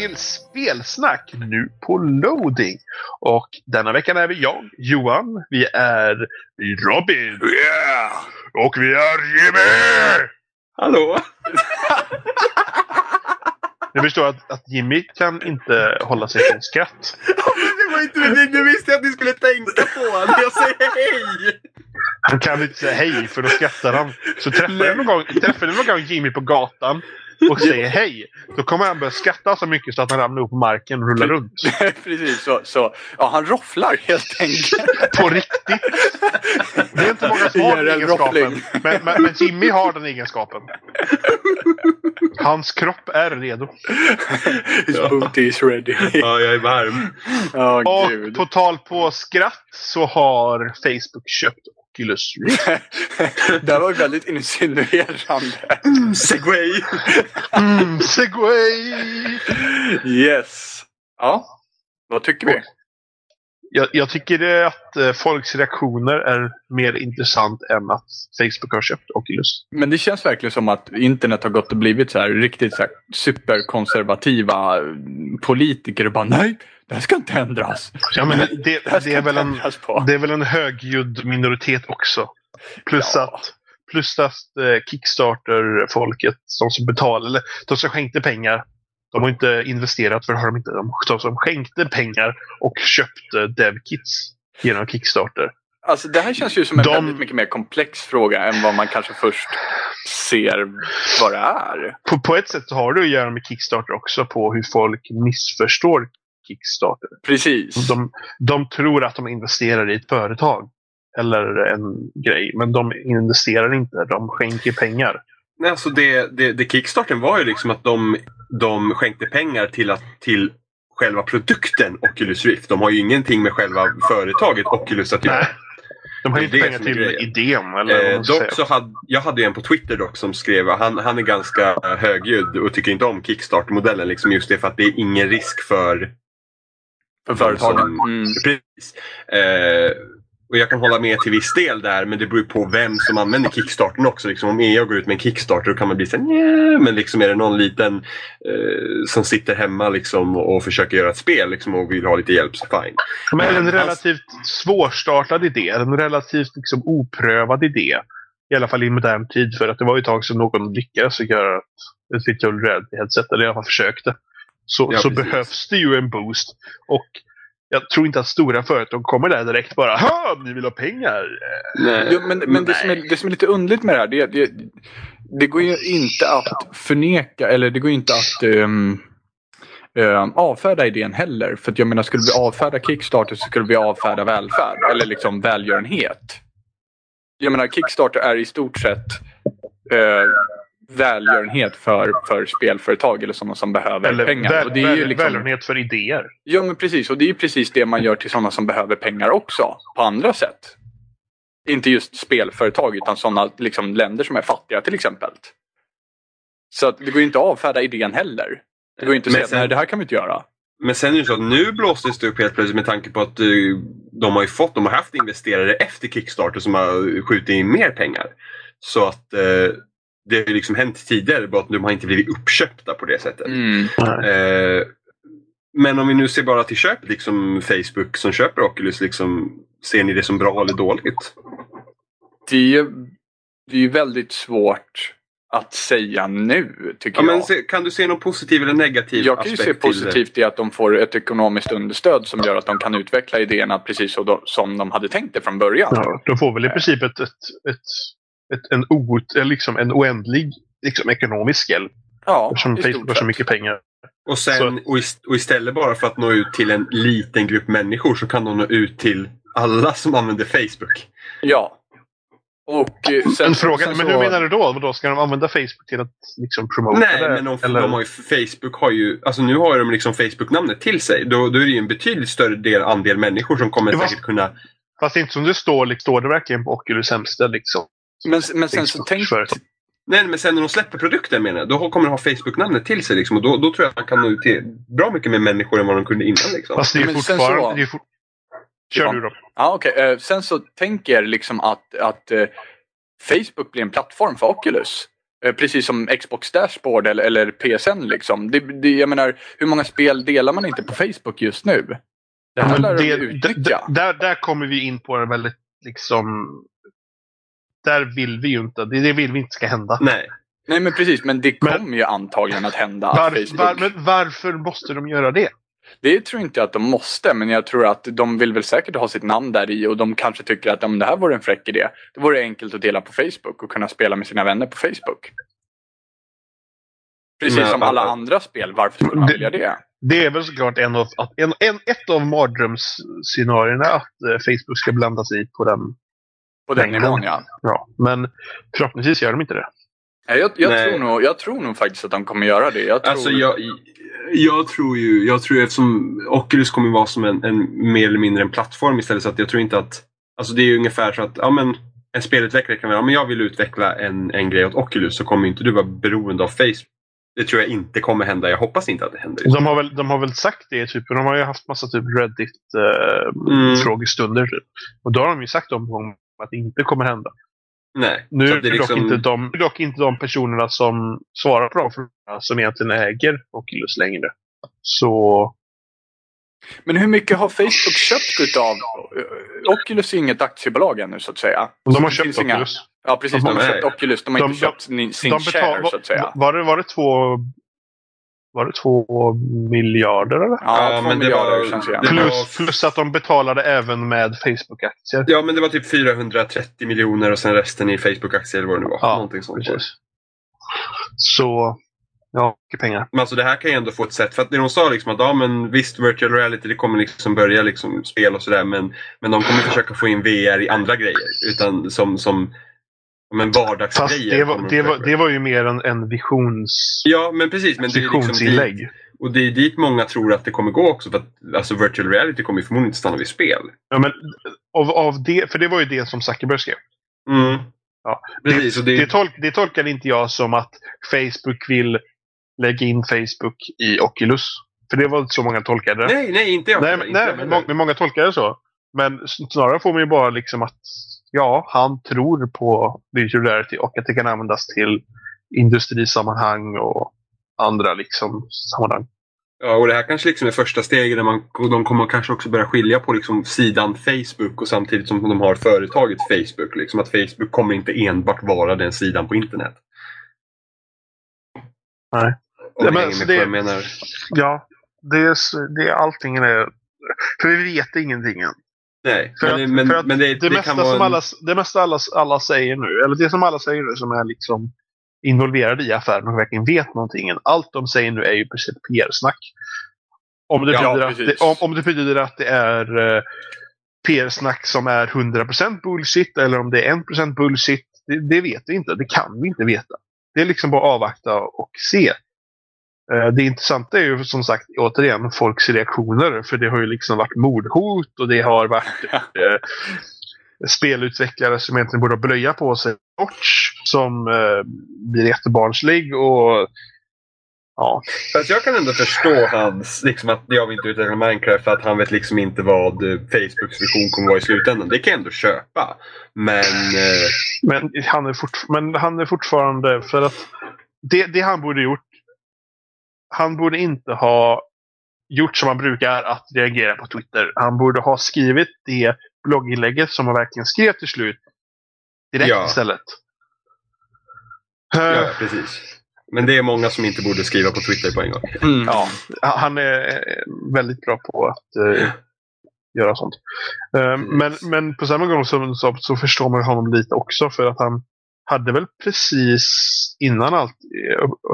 Till Spelsnack nu på loading. Och denna veckan är vi jag, Johan, vi är Robin Yeah! och vi är Jimmy! Hallå? Jag förstår att, att Jimmy kan inte hålla sig från skratt. det var inte det nu visste jag att ni skulle tänka på när jag säger hej! Han kan inte säga hej för då skrattar han. Så träffar du någon gång, träffar du någon gång Jimmy på gatan och säger hej. Då kommer han börja skratta så mycket så att han ramlar upp på marken och rullar runt. Precis, så, så ja, han rofflar helt enkelt. På riktigt. Det är inte många som har den egenskapen. Men, men, men Jimmy har den egenskapen. Hans kropp är redo. His booty is ready. Ja, jag är varm. Ja, Och gud. på tal på skratt så har Facebook köpt Oculus Rift. det var väldigt insinuerande. Segway! Mm, segway! Yes. Ja, vad tycker vi? Jag, jag tycker att eh, folks reaktioner är mer intressant än att Facebook har köpt Oculus. Men det känns verkligen som att internet har gått och blivit så här riktigt så här superkonservativa politiker och bara nej, det här ska inte ändras. Ja, men det, Det det, är väl en, det är väl en högljudd minoritet också. Plus Ja. att, plus att eh, Kickstarter-folket, de som betalar, eller de som skänkte pengar, de har inte investerat för det har de inte. De, som skänkte pengar och köpte DevKits genom Kickstarter. Alltså det här känns ju som en De- väldigt mycket mer komplex fråga än vad man kanske först ser vad det är. På, på ett sätt har det att göra med Kickstarter också på hur folk missförstår Kickstarter. Precis. De, de tror att de investerar i ett företag eller en grej, men de investerar inte. De skänker pengar. Nej, alltså det, det, det Kickstarten var ju liksom att de, de skänkte pengar till, att, till själva produkten Oculus Rift. De har ju ingenting med själva företaget Oculus att göra. Nej. De har är inte pengar till idén. Eller Eh, dock så hade, jag hade ju en på Twitter dock som skrev, han, han är ganska högljudd och tycker inte om Kickstarter-modellen. Liksom just det för att det är ingen risk för För företagen. som- Mm. Precis. Eh, och jag kan hålla med till viss del där men det beror på vem som använder Kickstarten också. Liksom, om EA går ut med en Kickstarter då kan man bli såhär "Nja", men liksom är det någon liten eh, som sitter hemma liksom, och försöker göra ett spel liksom, och vill ha lite hjälp så fine. Men en relativt svårstartad idé, en relativt liksom oprövad idé. I alla fall i modern tid. För att det var ju ett tag sedan någon lyckades göra ett virtual reality-headset. Eller i alla fall försökte. Så, Ja, så behövs det ju en boost. Och jag tror inte att stora företag kommer där direkt bara Ha! Ni vill ha pengar! Nej. Jo, men men det, som är, det som är lite underligt med det här, det, det, det går ju inte att förneka, eller det går ju inte att ehm, ehm, avfärda idén heller. För att jag menar, skulle vi avfärda Kickstarter så skulle vi avfärda välfärd, eller liksom välgörenhet. Jag menar, Kickstarter är i stort sett eh, välgörenhet för, för spelföretag eller sådana som behöver Eller pengar. väl, och det är ju väl, liksom, välgörenhet för idéer. Ja men precis och det är ju precis det man gör till sådana som behöver pengar också. På andra sätt. Inte just spelföretag utan sådana liksom, länder som är fattiga till exempel. Så att det går ju inte att avfärda idén heller. Det går ju inte att Men säga sen- att nej det här kan vi inte göra. Men sen är det så att nu blåstes det upp helt plötsligt med tanke på att eh, de har ju fått, de har haft investerare efter Kickstarter som har skjutit in mer pengar. Så att eh, det har ju liksom hänt tidigare bara att de har inte blivit uppköpta på det sättet. Mm. Eh, men om vi nu ser bara till köp, liksom Facebook som köper Oculus, liksom, ser ni det som bra eller dåligt? Det är ju det är ju väldigt svårt att säga nu tycker Ja, men jag. se, kan du se någon positiv eller negativ Jag kan ju se positivt i att de får ett ekonomiskt understöd som gör att de kan utveckla idéerna precis som de hade tänkt det från början. Ja, de får väl i princip ett, ett, ett, ett, en, o, liksom en oändlig liksom, ekonomisk hjälp. Ja, Eftersom Facebook har så mycket pengar. Och, sen, och, ist- och istället bara för att nå ut till en liten grupp människor så kan de nå ut till alla som använder Facebook. Ja. Och eh, sen, En fråga, sen men så- hur menar du då? Vadå, ska de använda Facebook till att liksom promota Nej, det? men de, Eller- de har ju, Facebook har ju, alltså nu har de liksom Facebook-namnet till sig. Då, då är det ju en betydligt större del, andel människor som kommer var- säkert kunna... Fast inte som det står, liksom, står det verkligen på Oculus hemsida liksom. Men, men sen så tänk. Nej, men sen när de släpper produkten menar jag, då kommer de ha Facebook-namnet till sig liksom. Och då, då tror jag att man kan nå ut till bra mycket mer människor än vad de kunde innan liksom. Fast det är Men sen fortfarande... så- Det är for... Kör du då. Ja, okej. Eh, Sen så tänker jag liksom att, att eh, Facebook blir en plattform för Oculus. Eh, Precis som Xbox Dashboard eller, eller PSN liksom. Det, det, jag menar, hur många spel delar man inte på Facebook just nu? Det här lär de ju utnyttja. där, där kommer vi in på en väldigt liksom... Där vill vi ju inte. Det, det vill vi inte ska hända. Nej. Nej men precis, men det Men- kommer ju antagligen att hända. Att Var, men varför måste de göra det? Det tror inte jag att de måste, men jag tror att de vill väl säkert ha sitt namn där i och de kanske tycker att om det här vore en fräck idé. Det vore enkelt att dela på Facebook och kunna spela med sina vänner på Facebook. Precis Men- som alla andra spel, varför skulle man Det- vilja det? Det är väl såklart en av, en, en, ett av mardrömsscenarierna att eh, Facebook ska blanda sig i på den. På den nivån ja. Ja, men förhoppningsvis gör de inte det. Nej, Jag, jag, Nej. tror nog, jag tror nog faktiskt att de kommer göra det. Jag tror, Alltså jag, jag tror ju, jag tror ju eftersom Oculus kommer vara som en, en mer eller mindre en plattform istället så att jag tror inte att, alltså det är ju ungefär så att, ja men en spelutvecklare kan vara, ja men jag vill utveckla en, en grej åt Oculus så kommer inte du vara beroende av Facebook. Det tror jag inte kommer hända, jag hoppas inte att det händer. De har väl, de har väl sagt det, typ, de har ju haft massa typ Mm. Reddit-frågestunder. typ. Och då har de ju sagt om att det inte kommer hända. Nej. Nu så är det, är dock, liksom- inte de, dock inte de personerna som svarar på de frågorna som egentligen äger Oculus längre. Så Men hur mycket har Facebook köpt utav... Oculus är inget aktiebolag ännu så att säga. de har köpt finns inga- Oculus. Ja precis, De de, har- köpt Oculus. De har de- inte köpt sin, sin de betal- share så att säga. var, var, det, var det två var det två miljarder eller? Ja, Ja, två men det miljarder var- känns det var- Plus, plus att de betalade även med Facebook-aktier. Ja men det var typ 430 miljoner och sen resten i Facebook-aktier eller vad det nu var. Ja, Någonting sånt. Precis. Så, ja, mycket pengar. Men alltså det här kan ju ändå få ett sätt. För att det de sa liksom att ja men visst virtual reality det kommer liksom börja liksom spel och sådär men, men de kommer försöka få in VR i andra grejer. Utan som, som men vardagsgrejer. det var, det, var, det var ju mer en, en visions, Ja men precis. Men det är liksom visionsinlägg. och det är dit många tror att det kommer gå också. För att alltså virtual reality kommer ju förmodligen inte stanna vid spel. Ja, men av, av det, för det var ju det som Zuckerberg skrev. Mm. Ja, Precis. och det, Det, tolk, det tolkade inte jag som att Facebook vill lägga in Facebook i Oculus. För det var inte så många tolkade det. nej, nej inte jag. Nej, inte nej men, men många tolkar det så. Men snarare får man ju bara liksom att ja, han tror på virtual reality och att det kan användas till industrisammanhang och andra liksom sammanhang. Ja, och det här kanske liksom är första steget där man, de kommer kanske också börja skilja på liksom sidan Facebook och samtidigt som de har företaget Facebook. Liksom att Facebook kommer inte enbart vara den sidan på internet. Nej. Om Ja, men hänger så med det- jag menar. Ja, det är, det är allting är... För vi vet ingenting än. Nej, För men, att, det- men, för att men det, det, det, mesta kan vara som alla, det mesta alla, alla säger nu, eller det som alla säger nu som är liksom involverade i affären och verkligen vet någonting. Allt de säger nu är ju precis PR-snack. Om det, Ja, betyder att det, om, om det betyder att det är eh, PR-snack som är 100% bullshit eller om det är 1% bullshit, det, det vet vi inte. Det kan vi inte veta. Det är liksom bara avvakta och se. Eh, Det intressanta är ju som sagt återigen folks reaktioner. För det har ju liksom varit mordhot och det har varit eh, spelutvecklare som egentligen borde ha blöja på sig. Notch som eh, blir jättebarnslig och ja. Fast jag kan ändå förstå hans, liksom att jag vill inte utveckla Minecraft för att han vet liksom inte vad eh, Facebooks vision kommer vara i slutändan. Det kan jag ändå köpa. Men eh, Men han är, fort, men han är fortfarande för att det, det han borde gjort. Han borde inte ha gjort som han brukar att reagera på Twitter. Han borde ha skrivit det blogginlägget som han verkligen skrev till slut. Direkt Ja. istället. Eh, ja, precis. Men det är många som inte borde skriva på Twitter på en gång. Mm. Ja, han är eh, väldigt bra på att eh, göra sånt. Eh, men, men på samma gång så, så, så förstår man honom lite också för att han hade väl precis innan allt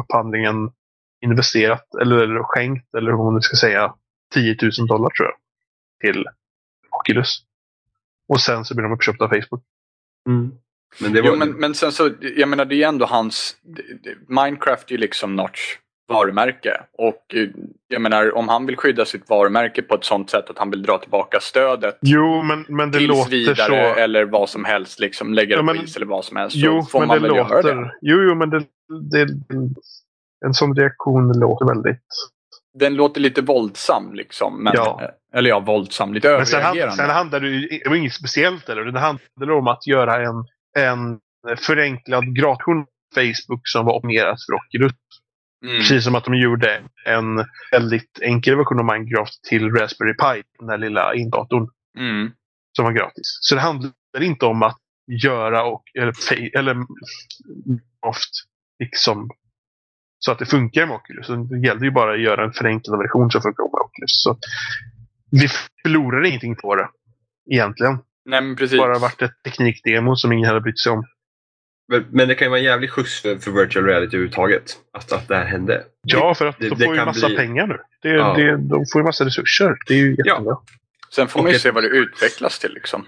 upphandlingen investerat eller skänkt eller hur man nu ska säga 10 000 dollar tror jag till Oculus. Och sen så blir de uppköpta av Facebook. Men det var... Jo, men, men sen så, jag menar det är ändå hans... Minecraft är ju liksom Notch varumärke. Och eh, jag menar om han vill skydda sitt varumärke på ett sånt sätt att han vill dra tillbaka stödet Jo, men, men det tills låter vidare så. eller vad som helst. Liksom lägga Ja, det men- på is eller vad som helst. Så Jo, får men man det väl göra låter... det. Jo, jo, men det, det, en sån reaktion låter väldigt Den låter lite våldsam liksom. Men, Ja. Eller ja, våldsam. Lite Men sen, hand, överreagerande. sen handlar det ju det var inget speciellt. Eller? Det handlar om att göra en, en förenklad gratisversion Facebook som var optimerat för Oculus. Mm. Precis som att de gjorde en väldigt enkel version av Minecraft till Raspberry Pi, den där lilla indatorn Mm. som var gratis. Så det handlar inte om att göra och, eller, eller Microsoft liksom så att det funkar med Oculus. Så Det gäller ju bara att göra en förenklad version som funkar med Oculus. Så vi förlorar ingenting på det egentligen. Nej men precis. bara varit ett teknikdemo som ingen hade brytt sig om. Men, men det kan ju vara en jävlig skjuts för, för virtual reality överhuvudtaget. Att, att det här hände. Ja, för att det- de det får ju kan massa bli- pengar nu. Det, Ja. det, de får ju massa resurser. Det är ju jättebra. Sen får man ju se vad det utvecklas till liksom.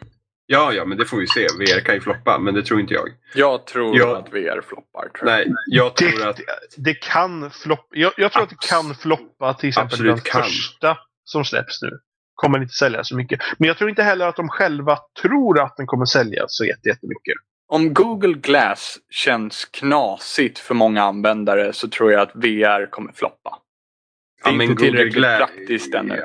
Ja, ja, men det får vi se. VR kan ju floppa, men det tror inte jag. Jag tror Ja. att VR floppar. Tror jag. Nej, jag tror Det, att... det kan floppa. Jag, jag tror att det kan floppa till exempel Absolut den kan. första som släpps nu. Kommer inte sälja så mycket. Men jag tror inte heller att de själva tror att den kommer sälja så jätte- jättemycket. Om Google Glass känns knasigt för många användare så tror jag att VR kommer floppa. Det är men inte Google tillräckligt Gla- praktiskt ännu.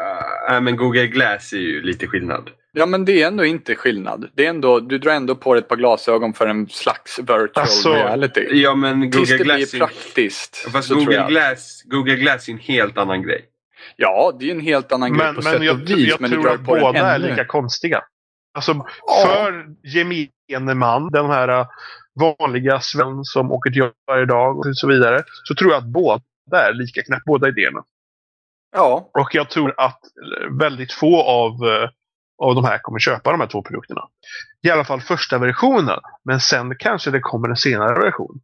Ja, men Google Glass är ju lite skillnad. Ja men det är ändå inte skillnad. Det är ändå, du drar ändå på dig ett par glasögon för en slags virtual Alltså, reality. Ja, men Tills Google det Glass... ju- praktiskt. Fast Google. Glass, Google Glass är en helt annan grej. Ja, det är en helt annan grej Men, på men sätt jag, och vis. jag men du tror drar att båda är lika konstiga. Alltså, Ja. för gemene man, den här äh, vanliga Sven som åker till jobbet varje dag och så vidare, så tror jag att båda är lika knäppa, båda idéerna. Ja, Och jag tror att väldigt få av, eh, av de här kommer köpa de här två produkterna. I alla fall första versionen. Men sen kanske det kommer en senare version. jo,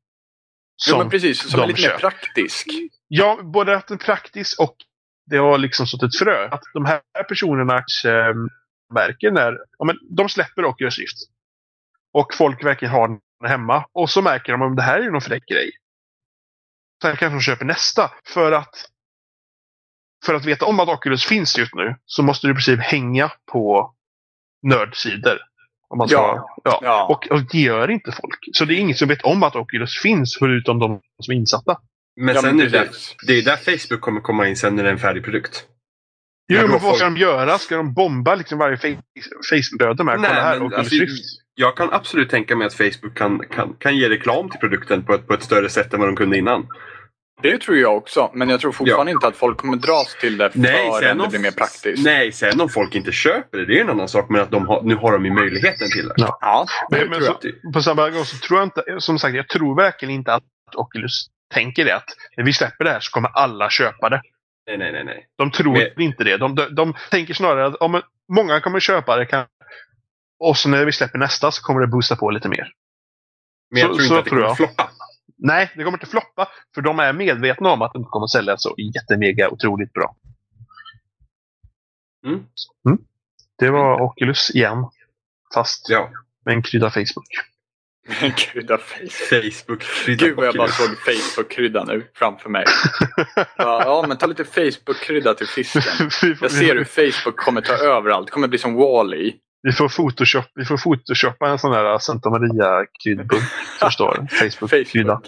Som, men precis. Som är lite mer köper. praktisk. ja, både att den är praktisk och det har liksom sått ett frö. Att de här personerna eh, märker när ja, men de släpper Oculus Rift. Och folk verkligen har den hemma. Och så märker de att det här är någon fräck grej. Sen kanske de köper nästa. För att för att veta om att Oculus finns just nu så måste du i princip hänga på nördsidor. Om man ska, Ja. ja. Ja. Och, och det gör inte folk. Så det är ingen som vet om att Oculus finns förutom de som är insatta. Men Ja, sen men är det, där, precis. det är där Facebook kommer komma in sen när det är en färdig produkt. Jo, men vad ska folk- de göra? Ska de bomba liksom varje Facebook-döde med? Kolla här, men Oculus alltså, jag kan absolut tänka mig att Facebook kan, kan, kan ge reklam till produkten på ett, på ett större sätt än vad de kunde innan. Det tror jag också. Men jag tror fortfarande inte att folk kommer dras till det förrän det blir mer praktiskt. nej, sen om folk inte köper det, det är en annan sak. Men att de har, nu har de ju möjligheten till det. Ja. Ja, det Men, men tror så, på samma gång så tror jag inte, som sagt, jag tror verkligen inte att Oculus tänker det. Att när vi släpper det här så kommer alla köpa det. Nej, nej, nej. nej. De tror Men- inte det. De, de, de tänker snarare att om många kommer köpa det kan, och så när vi släpper nästa så kommer det boosta på lite mer. Men jag Så- tror så inte att det tror kommer jag. floppa. Nej, det kommer inte floppa. För de är medvetna om att inte kommer sälja så jättemega otroligt bra. Mm. Det var Oculus igen. Fast Ja. med en krydda Facebook. Krydda face. Facebook. Gud vad jag bara såg Facebook-krydda nu framför mig. Ja, ja, men ta lite Facebook-krydda till fisken. Jag ser hur Facebook kommer ta över allt. Det kommer bli som Wall-E. Vi, får photoshop, vi får photoshoppa en sån här Santa Maria kryddbunk. som står Facebook-krydda.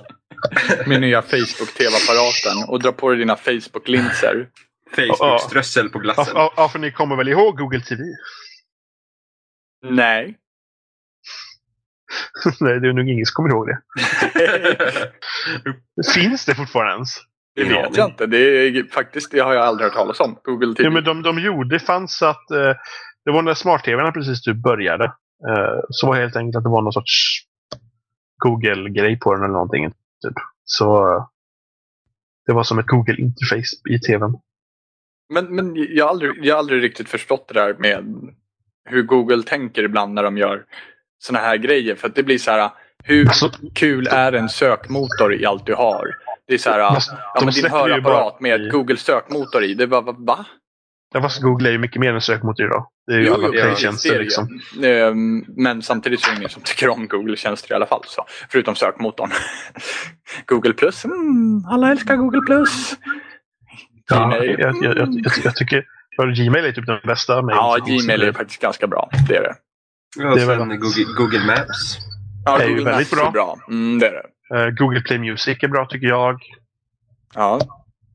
Med nya Facebook-TV-apparaten. Och dra på dig dina Facebook-linser. Facebook-strössel på Ja, glassen. ja, ja, för ni kommer väl ihåg Google TV? Nej. Nej, det är nog ingen som kommer ihåg det. Finns det fortfarande ens? Det vet jag inte. Det, är, faktiskt, det har jag aldrig hört talas om. Google TV. Ja, men de, de gjorde, det fanns att eh, det var när smart-tvn precis typ började. Eh, så var det helt enkelt att det var någon sorts Google-grej på den eller någonting. Typ. Så eh, det var som ett Google-interface i tvn. Men, men jag, har aldrig, jag har aldrig riktigt förstått det där med hur Google tänker ibland när de gör såna här grejer. För att det blir så här, hur Alltså, kul är en sökmotor i allt du har? Det är så här, Alltså, ja men din hörapparat bara med Google sökmotor i. Det var va? va? Ja, fast Google är ju mycket mer än en sökmotor idag. Det är ju alla Jo, det play-tjänster är liksom. Ehm, Men samtidigt så är det ingen som tycker om Google-tjänster i alla fall. Så, förutom sökmotorn. Google plus. Mm, alla älskar Google plus. Ja, Gmail. jag, jag, jag, jag, jag tycker Gmail är typ den bästa. Ja. Gmail är faktiskt ganska bra. Det är det. Ja, Det är sen väl- Google, Google Maps. Ja, Det är ju Google väldigt Maps är bra. bra. Mm, det är det. Eh, Google Play Music är bra tycker jag. Ja,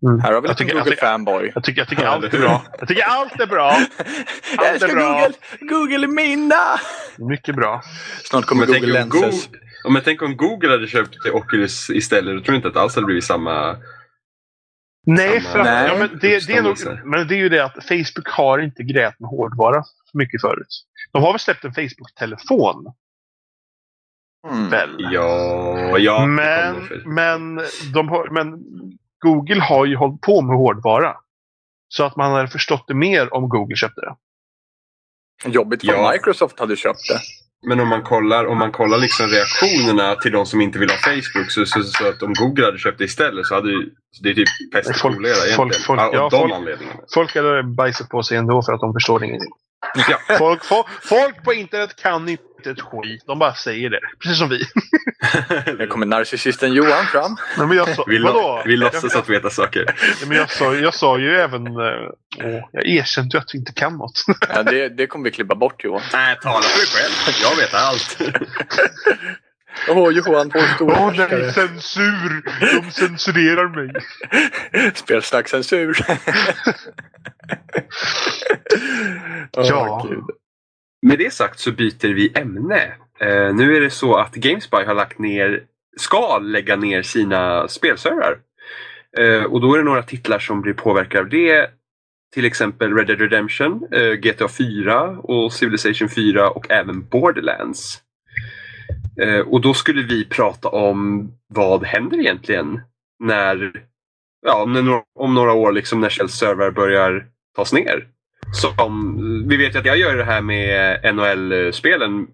Mm. här har vi jag lite tycker, jag Google tycker, fanboy. jag tycker, jag tycker allt är bra. Jag tycker allt är bra. Jag är älskar bra. Google! Google är mina! Mycket bra. Snart kommer Google om Lenses. Ja, men tänk om Google hade köpt Oculus istället. Då tror jag inte att det alls hade blivit samma... Nej, Samma för att, Nej. ja, men det, det är nog, men det är ju det att Facebook har inte grejat med hårdvara så mycket förut. De har väl släppt en Facebook-telefon? Mm. Väl? Ja, ja. men, men, de har, men Google har ju hållit på med hårdvara. Så att man hade förstått det mer om Google köpte det. Jobbigt för Ja. Microsoft hade köpt det. Men om man kollar, om man kollar liksom reaktionerna till de som inte vill ha Facebook så, så, så att om Google hade köpt det istället så hade ju, så det är typ pest och Folk- kolera egentligen. folk- folk- Ja, folk-. Folk hade bajsat på sig ändå för att de förstår ingenting. Ja. Folk, folk, folk på internet kan inte ett skit. De bara säger det. Precis som vi. Nu kommer narcissisten Johan fram. Nej, men jag sa, Vi, vadå? vi låtsas att veta saker. jag, men jag, sa, jag sa ju även... eh, Åh, jag erkände ju att vi inte kan något. Ja, det, det kommer vi klippa bort Johan. Nej, tala för dig själv. Jag vet allt. Åh Johan, vår stora Åh nej, forskare. censur! De censurerar mig. Spelsnackcensur. Ja. Gud. Med det sagt så byter vi ämne. Eh, nu är det så att Gamespy har lagt ner, ska lägga ner sina spelservrar. Eh, och då är det några titlar som blir påverkade av det. Till exempel Red Dead Redemption, eh, GTA 4 och Civilization 4 och även Borderlands. Och då skulle vi prata om vad händer egentligen när, ja, om, några, om några år liksom när Shells servrar börjar tas ner. Som, vi vet ju att jag gör det här med NHL-spelen.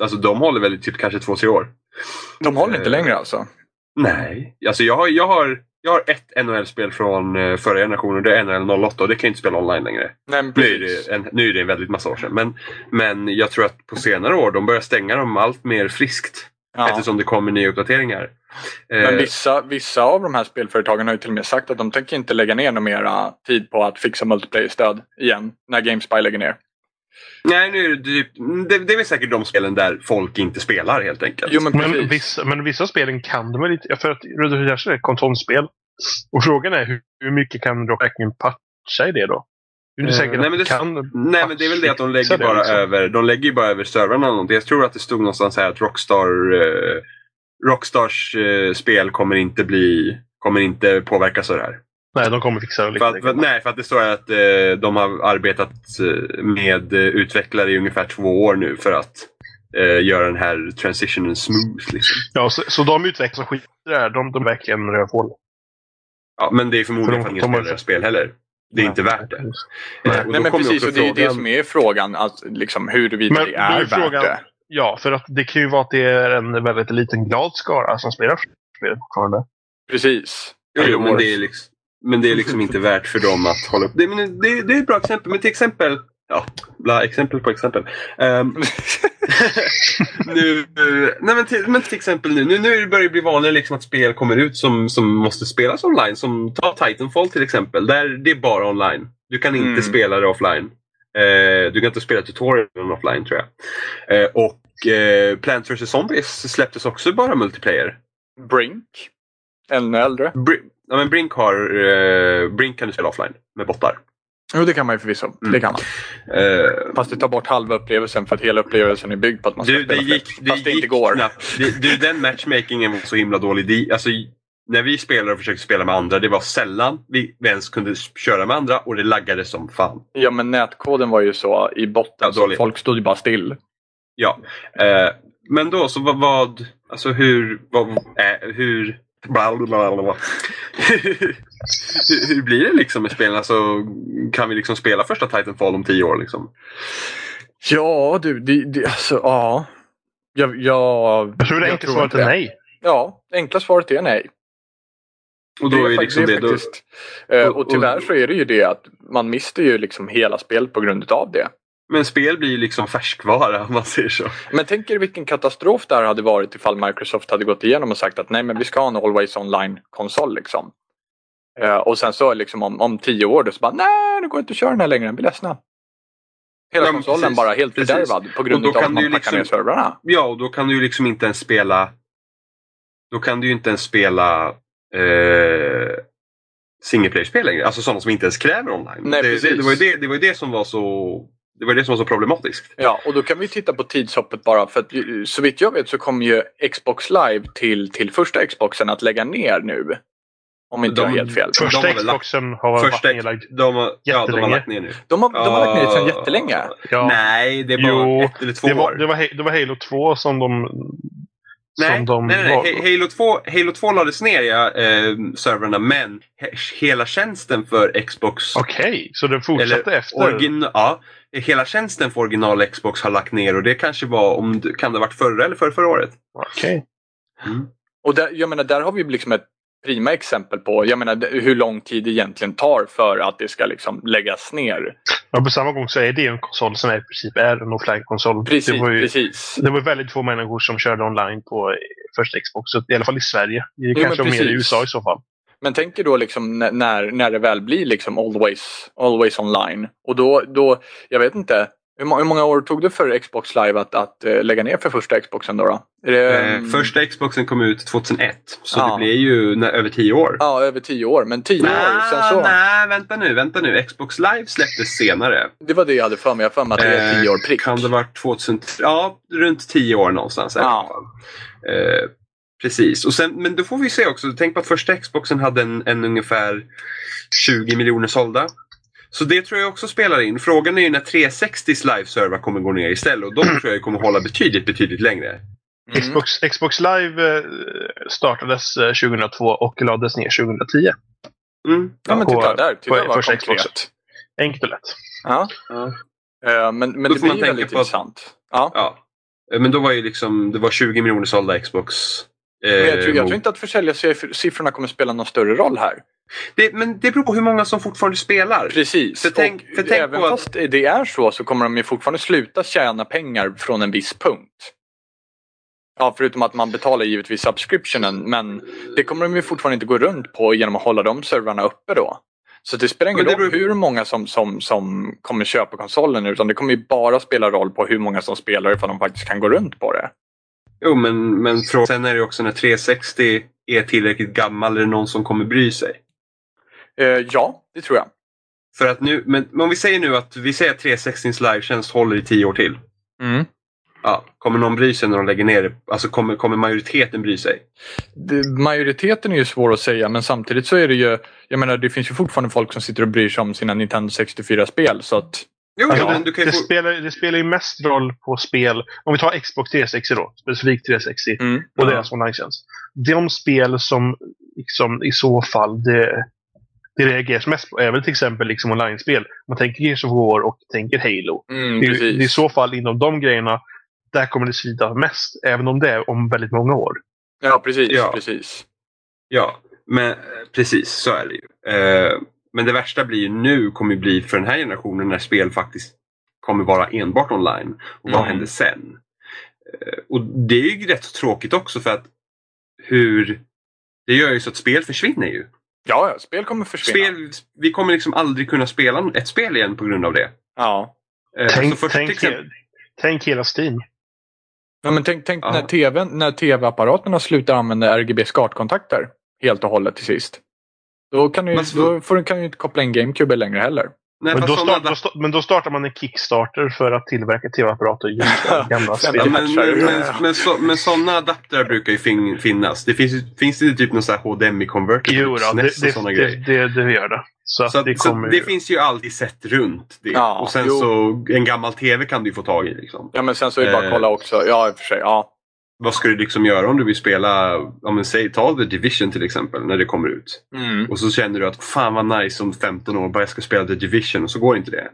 Alltså de håller väl typ kanske två, tre år. De håller inte Eh, längre alltså? Nej, alltså jag har, jag har, jag har ett NHL-spel från eh, förra generationen och det är NHL 08 och det kan jag inte spela online längre. Nej, Nu är, det en, nu är det en väldigt massa år sedan. Men, men jag tror att på senare år de börjar stänga dem allt mer friskt. Ja. Eftersom det kommer nya uppdateringar. Men Eh, vissa, vissa av de här spelföretagen har ju till och med sagt att de tänker inte lägga ner någon mera tid på att fixa multiplayer-stöd igen när Gamespy lägger ner. Nej, nu är det, typ, det, det är väl säkert de spelen där folk inte spelar helt enkelt. Jo men Men vissa, men vissa spelen kan de väl inte... För att Red Dead Redemption är ett kontrollspel. Och frågan är hur, hur mycket kan de verkligen patcha i det då? Det Eh, nej, men de det- kan Nej men det är väl det att de lägger bara liksom. över, de lägger ju bara över servrarna. Jag tror att det stod någonstans här att Rockstar eh, Rockstars eh, spel kommer inte bli kommer inte påverkas av det här. Nej, de kommer fixa det lite. För att, för, nej, för att det står att eh, de har arbetat eh, med utvecklare i ungefär två år nu för att eh, göra den här transitionen smooth. Liksom. Ja, så, så de utvecklar skit i det här. De, de verkligen rövhål. Ja, men det är förmodligen För att ingen spelar spel heller. Det är inte värt det. Nej. Eh, Nej men precis, och det är ju det frågan- som är frågan. Alltså, liksom, huruvida Men det är är värt frågan- det. Ja, för att det kan ju vara att det är en väldigt liten glad skara som spelar spelet fortfarande. Precis. Jo, jo, men det är liksom, men det är liksom inte värt för dem att hålla upp. Det, men det, det är ett bra exempel. Men till exempel, ja, bla, exempel på exempel. Ehm, nu, nej men, till, men till exempel nu, nu, nu börjar det bli vanligare liksom att spel kommer ut som, som måste spelas online. Som ta Titanfall till exempel. Där det är bara online. Du kan inte Mm. spela det offline. Eh, du kan inte spela tutorialen offline tror jag. Eh, och eh, Plants vs Zombies släpptes också bara multiplayer. Brink. Ännu äldre. Br- ja, men Brink har Brink kan du spela offline med bottar. Jo det kan man ju förvisso. Mm. Det kan man. Eh, Fast det tar bort halva upplevelsen för att hela upplevelsen är byggd på att man ska du, det spela gick, det Fast det gick inte går. knappt. Det, du, den matchmakingen var så himla dålig. Det, alltså, när vi spelade och försökte spela med andra, det var sällan vi ens kunde köra med andra och det laggade som fan. Ja men nätkoden var ju så i botten Ja, så folk stod ju bara still. Ja. Eh, men då, så vad, vad alltså hur, vad, eh, hur, hur, hur blir det liksom med spelen? Alltså, kan vi liksom spela första Titanfall om tio år liksom? Ja du, det, det, alltså ja. Jag, jag, Jag tror det enkla svaret är det. nej. Ja, enkla svaret är nej. Och då det är, är, liksom det det, är då, faktiskt. eh, och- Och tyvärr så är det ju det att man mister ju liksom hela spel på grund av det. Men spel blir ju liksom färskvara om man säger så. Men tänk er vilken katastrof det här hade varit ifall Microsoft hade gått igenom och sagt att nej men vi ska ha en Always Online-konsol liksom. Eh, och sen så liksom om, om tio år då så bara nej det går inte att köra den här längre, vi är ledsna. Hela Ja, konsolen precis. bara helt fördärvad på grund av att man packar ju ner liksom- servrarna. Ja, och då kan du ju liksom inte ens spela... Då kan du ju inte ens spela eh, single player-spel längre. Alltså sådana som inte ens kräver online. Nej, det, det, precis. det, var ju det, det var ju det som var så Det var det som var så problematiskt. Ja, och då kan vi titta på tidshoppet bara för att ju- så vitt jag vet så kommer ju Xbox Live till, till första Xboxen att lägga ner nu. Om inte jag har De- helt fel. de Första lagt- Xboxen har varit Första, nedlagd. de, har, ja, de har lagt ner nu. De har, de har lagt ner det sedan Ja. jättelänge. Ja. Nej, det var Jo, ett eller två Det var, år. det, var, det var Halo 2 som de... Nej, som de nej, nej, nej. Halo 2, Halo 2 lades ner, ja, eh, servrarna, men he- hela tjänsten för Xbox Okej, så den fortsatte efter? Origin, ja, hela tjänsten för original Xbox har lagt ner och det kanske var, om det, kan det ha varit förra eller förra, förra året? Okej. Och där, jag menar, där har vi liksom ett prima exempel på jag menar, hur lång tid det egentligen tar för att det ska liksom läggas ner. Men på samma gång så är det ju en konsol som i princip är en offline-konsol. Precis, det var ju precis. det var väldigt få människor som körde online på första Xbox. Så I alla fall i Sverige. Det men kanske var mer i. USA i så fall. Men tänk er då liksom när- när, det väl blir liksom always, always online. Och då, då, jag vet inte. Hur, må- hur många år tog det för Xbox Live att, att eh, lägga ner för första Xboxen då? då? Det, Eh, mm, första Xboxen kom ut 2001, så Ja. det blir ju när, över tio år. Ja, över tio år. Men tio år, sen så. nej, vänta nu, vänta nu. Xbox Live släpptes senare. Det var det jag hade för mig. Jag för mig att det är tio år prick. Eh, Kan det vara 2000? Ja, runt tio år någonstans. Ja. Eh, precis. Och sen, men då får vi se också. Tänk på att första Xboxen hade en, en ungefär 20 miljoner sålda. Så det tror jag också spelar in. Frågan är ju när 360s live-server kommer gå ner istället. Och de tror jag kommer hålla betydligt, betydligt längre. Mm. Xbox, Xbox Live eh, startades eh, 2002 och lades ner 2010. Mm. Ja, men på- titta där. Titta på vad första konkret. Enkelt och lätt. Ja. Ja. Eh, Men, men Då det man blir tänka väldigt på att- intressant. Ja. Ja. Eh, Men då var ju liksom, det var 20 miljoner sålda Xbox. Eh, Men jag tror, jag mot- tror inte att försäljarsiffrorna kommer spela någon större roll här. det, men det beror på hur många som fortfarande spelar. Precis. För tänk- för tänk även på att- fast det är så så kommer de ju fortfarande sluta tjäna pengar från en viss punkt. Ja, förutom att man betalar givetvis subscriptionen. Men det kommer de ju fortfarande inte gå runt på genom att hålla de servrarna uppe då. Så det spelar ingen roll beror- hur många som, som, som kommer köpa konsolen utan det kommer ju bara spela roll på hur många som spelar ifall de faktiskt kan gå runt på det. Jo, men, men sen är det också när 360 är tillräckligt gammal, är det någon som kommer bry sig? Eh, ja, det tror jag. För att nu, men, men om vi säger nu att vi säger att 360s live-tjänst håller i tio år till. Mm. Ja, kommer någon bry sig när de lägger ner det? Alltså kommer, kommer majoriteten bry sig? Det, majoriteten är ju svår att säga men samtidigt så är det ju, jag menar det finns ju fortfarande folk som sitter och bryr sig om sina Nintendo 64-spel så att Jo, Alltså, ja, men du kan ju det, få... spelar, det spelar ju mest roll på spel. Om vi tar Xbox 360 då. Specifikt 360. mm. och Ja. deras online-tjänst. De spel som liksom, i så fall det, det reageras mest på är väl till exempel liksom online-spel. Man tänker Gears of War och tänker Halo. Mm, Det, är- det är i så fall inom de grejerna där kommer det svida mest. Även om det är om väldigt många år. Ja precis, Ja. precis. Ja, men eh, precis så är det ju. Eh, men det värsta blir ju nu kommer ju bli för den här generationen när spel faktiskt kommer vara enbart online. Och vad Mm. händer sen? Eh, och det är ju rätt tråkigt också för att hur... Det gör ju så att spel försvinner ju. Ja, ja, spel kommer försvinna. Spel, vi kommer liksom aldrig kunna spela ett spel igen på grund av det. Ja. Eh, Tänk, så först tänk, exempel, tänk hela Steam. ja men tänk, tänk när, TVn, när tv-apparaterna slutar använda RGB SCART-kontakter helt och hållet till sist. Då kan du, så- då får, du- kan du inte koppla in GameCube längre heller. nej, Men då, start, då, men då startar man en Kickstarter för att tillverka tv-apparater just för gamla Ja, spel. Ja, men, men, men, så, men sådana adaptrar brukar ju fin, finnas. Det finns, finns det typ någon sån här HDMI-converter? Jo, då, det, och såna det, grejer. det, det, det gör det. Så, att Så, det att, så kommer det ju- finns ju alltid sätt runt det. Ja, och sen jo. så en gammal TV kan du ju få tag i. Liksom. Ja men sen så är det bara att Eh. kolla också. Ja i och för sig. Ja. Vad ska du liksom göra om du vill spela, om säg, ta The Division till exempel när det kommer ut. Mm. Och så känner du att fan vad nice om 15 år bara jag ska spela The Division och så går inte det.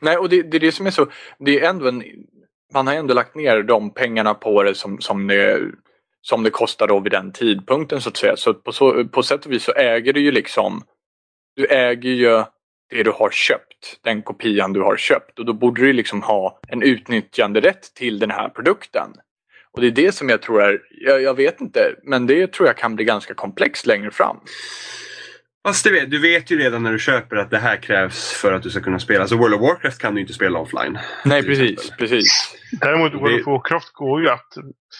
Nej och det, det är det som är så. Det är ändå en, man har ändå lagt ner de pengarna på det som, som, det, som det kostar då vid den tidpunkten så att säga. Så på, så på sätt och vis så äger du ju liksom Du äger ju det du har köpt. Den kopian du har köpt. Och då borde du liksom ha en utnyttjanderätt till den här produkten. Och det är det som jag tror är, jag, jag vet inte, men det tror jag kan bli ganska komplext längre fram. Fast du vet, du vet ju redan när du köper att det här krävs för att du ska kunna spela. Så World of Warcraft kan du inte spela offline. Nej precis, exempel. precis. Däremot Det- World of Warcraft går ju att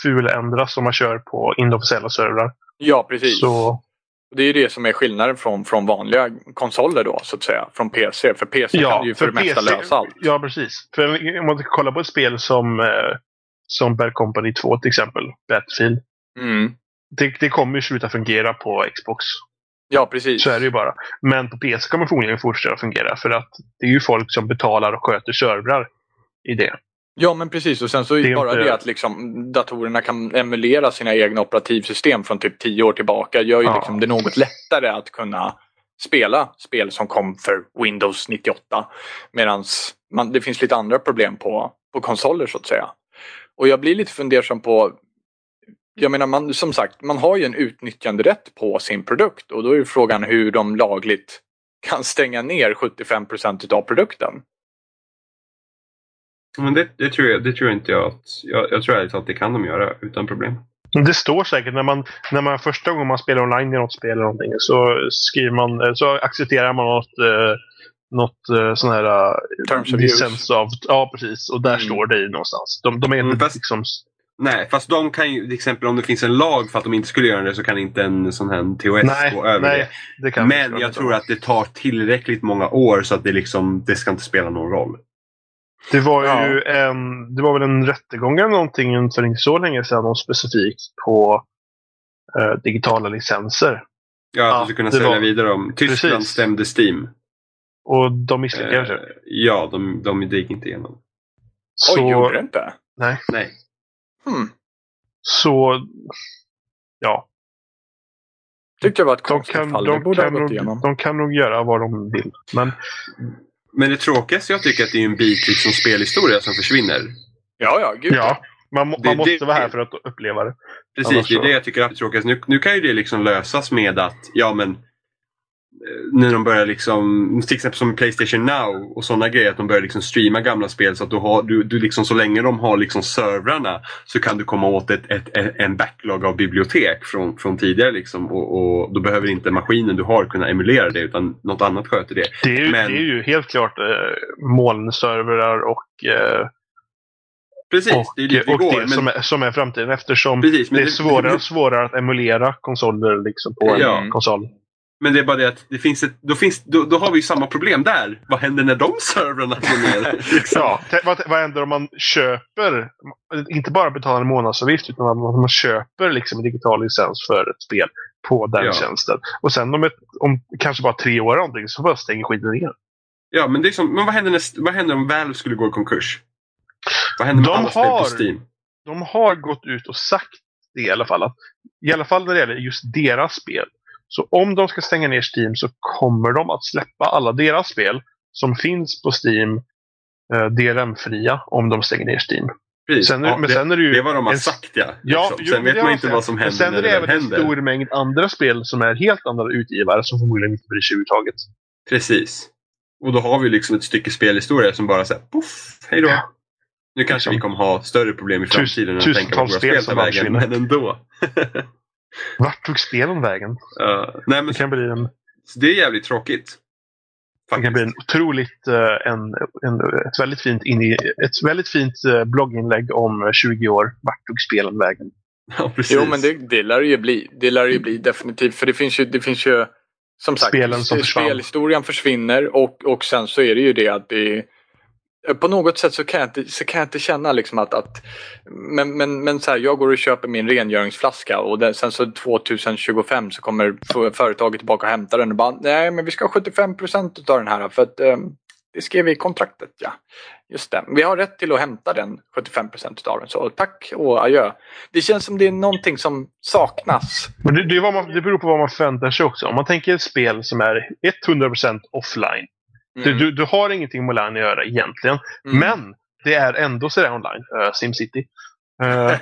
fuländras om man kör på inofficiella servrar. Ja precis. Så det är ju det som är skillnaden från, från vanliga konsoler då så att säga. Från PC. För PC kan du ju för, det mesta lösa allt. Ja, precis. För om man kollar på ett spel som, eh, som Bad Company 2 till exempel, Battlefield. Mm. Det, det kommer ju sluta fungera på Xbox. Ja, precis. Så är det ju bara. Men på PC kommer förmodligen fortsätta fungera för att det är ju folk som betalar och sköter servrar i det. Ja men precis och sen så är det bara inte... det att liksom, datorerna kan emulera sina egna operativsystem från typ tio år tillbaka gör ju ja. liksom det något lättare att kunna spela spel som kom för Windows 98. Medan det finns lite andra problem på, på konsoler så att säga. Och jag blir lite fundersam på jag menar, man, som sagt, man har ju en utnyttjanderätt på sin produkt och då är frågan hur de lagligt kan stänga ner 75% av produkten. Men det, det, tror jag, det tror jag inte jag att... Jag, jag tror ärligt att det kan de göra utan problem. Det står säkert när man, när man första gången man spelar online i något spel eller någonting så skriver man, så accepterar man något, eh, något eh, sån här uh, Terms of use. Av, ja, precis. Och där mm. står det någonstans. De, de är mm, fast, liksom... Nej, fast de kan ju, till exempel om det finns en lag för att de inte skulle göra det så kan inte en sån här TOS nej, gå över nej, det. det Men jag tror att det tar tillräckligt många år så att det liksom, det ska inte spela någon roll. Det var ja. ju en, det var väl en rättegång eller någonting för inte så länge sedan om specifikt på eh, digitala licenser. Ja, att du skulle kunna sälja var... vidare dem. Tyskland Precis. stämde Steam. Och de misslyckades eh, Ja, de, de gick inte igenom. Så... Oj, gjorde det inte? Nej. Nej. Hmm. Så, ja. Tyckte det var ett konstigt de kan, fall. De, borde kan ha gått nog, igenom. de kan nog göra vad de vill. Men men det tråkigaste jag tycker att det är en bit liksom spelhistoria som försvinner. Ja, ja, gud ja. Man, man det, måste det, vara här för att uppleva det. Precis, Annars det är det jag tycker är tråkigast. Nu, nu kan ju det liksom lösas med att, ja men när de börjar liksom, till exempel som Playstation Now och sådana grejer, att de börjar liksom streama gamla spel så att du har, du, du liksom så länge de har liksom servrarna så kan du komma åt ett, ett, ett en backlog av bibliotek från, från tidigare liksom och, och, då behöver inte maskinen du har kunna emulera det utan något annat sköter det. Det är ju, Men, det är ju helt klart eh, molnservrar och eh, Precis, och, det är dit vi och går. det men... som, är, som är framtiden eftersom Precis, det är svårare och svårare att emulera konsoler liksom på ja. en konsol. Men det är bara det att det finns ett, då, finns, då, då har vi samma problem där. Vad händer när de servrarna går ner? liksom. ja, vad, vad händer om man köper, inte bara betalar en månadsavgift, utan om man köper liksom en digital licens för ett spel på den ja. tjänsten. Och sen om, ett, om kanske bara tre år någonting så bara stänger skiten ner. Ja, men, det är som, men vad, händer när, vad händer om Valve skulle gå i konkurs? Vad händer med de alla har, spel på Steam? De har gått ut och sagt det i alla fall. Att, I alla fall när det gäller just deras spel så om de ska stänga ner Steam så kommer de att släppa alla deras spel som finns på Steam eh, DRM-fria om de stänger ner Steam. Precis. Sen, ja, men det, sen är det, ju det är vad de har en, sagt ja. ja liksom. Sen vet man inte vad som händer sen när det, det även en stor mängd andra spel som är helt andra utgivare som förmodligen inte bryr sig överhuvudtaget. Precis. Och då har vi liksom ett stycke spelhistoria som bara säger poff, hej då. Ja. Nu kanske liksom. vi kommer ha större problem i framtiden på våra spel tar vägen, men ändå. Vart tog spelen vägen? Uh, nej, men det kan bli en... Det är jävligt tråkigt. Faktiskt. Det kan bli en otroligt, uh, en, en, ett väldigt fint, in i, ett väldigt fint uh, blogginlägg om 20 år. Vart tog spelen vägen? Ja, precis. Jo, men det, det lär det ju bli. Det lär ju bli definitivt. För det finns ju, det finns ju som sagt, Spelen som spelhistorien försvinner och, och sen så är det ju det att det Eh, på något sätt så kan jag inte, så kan jag inte känna liksom att, att men, men, men så här, jag går och köper min rengöringsflaska och den, sen så 2025 så kommer företaget tillbaka och hämtar den och bara nej men vi ska ha 75 procent av den här för att um, det skrev vi i kontraktet ja. Just det, vi har rätt till att hämta den 75 procent av den så tack och adjö. Det känns som det är någonting som saknas. Men det, det, är man, det beror på vad man förväntar sig också. Om man tänker ett spel som är 100 procent offline Mm. Du, du, har ingenting med online att göra egentligen. Mm. Men det är ändå sådär online. Uh, Simcity. Uh,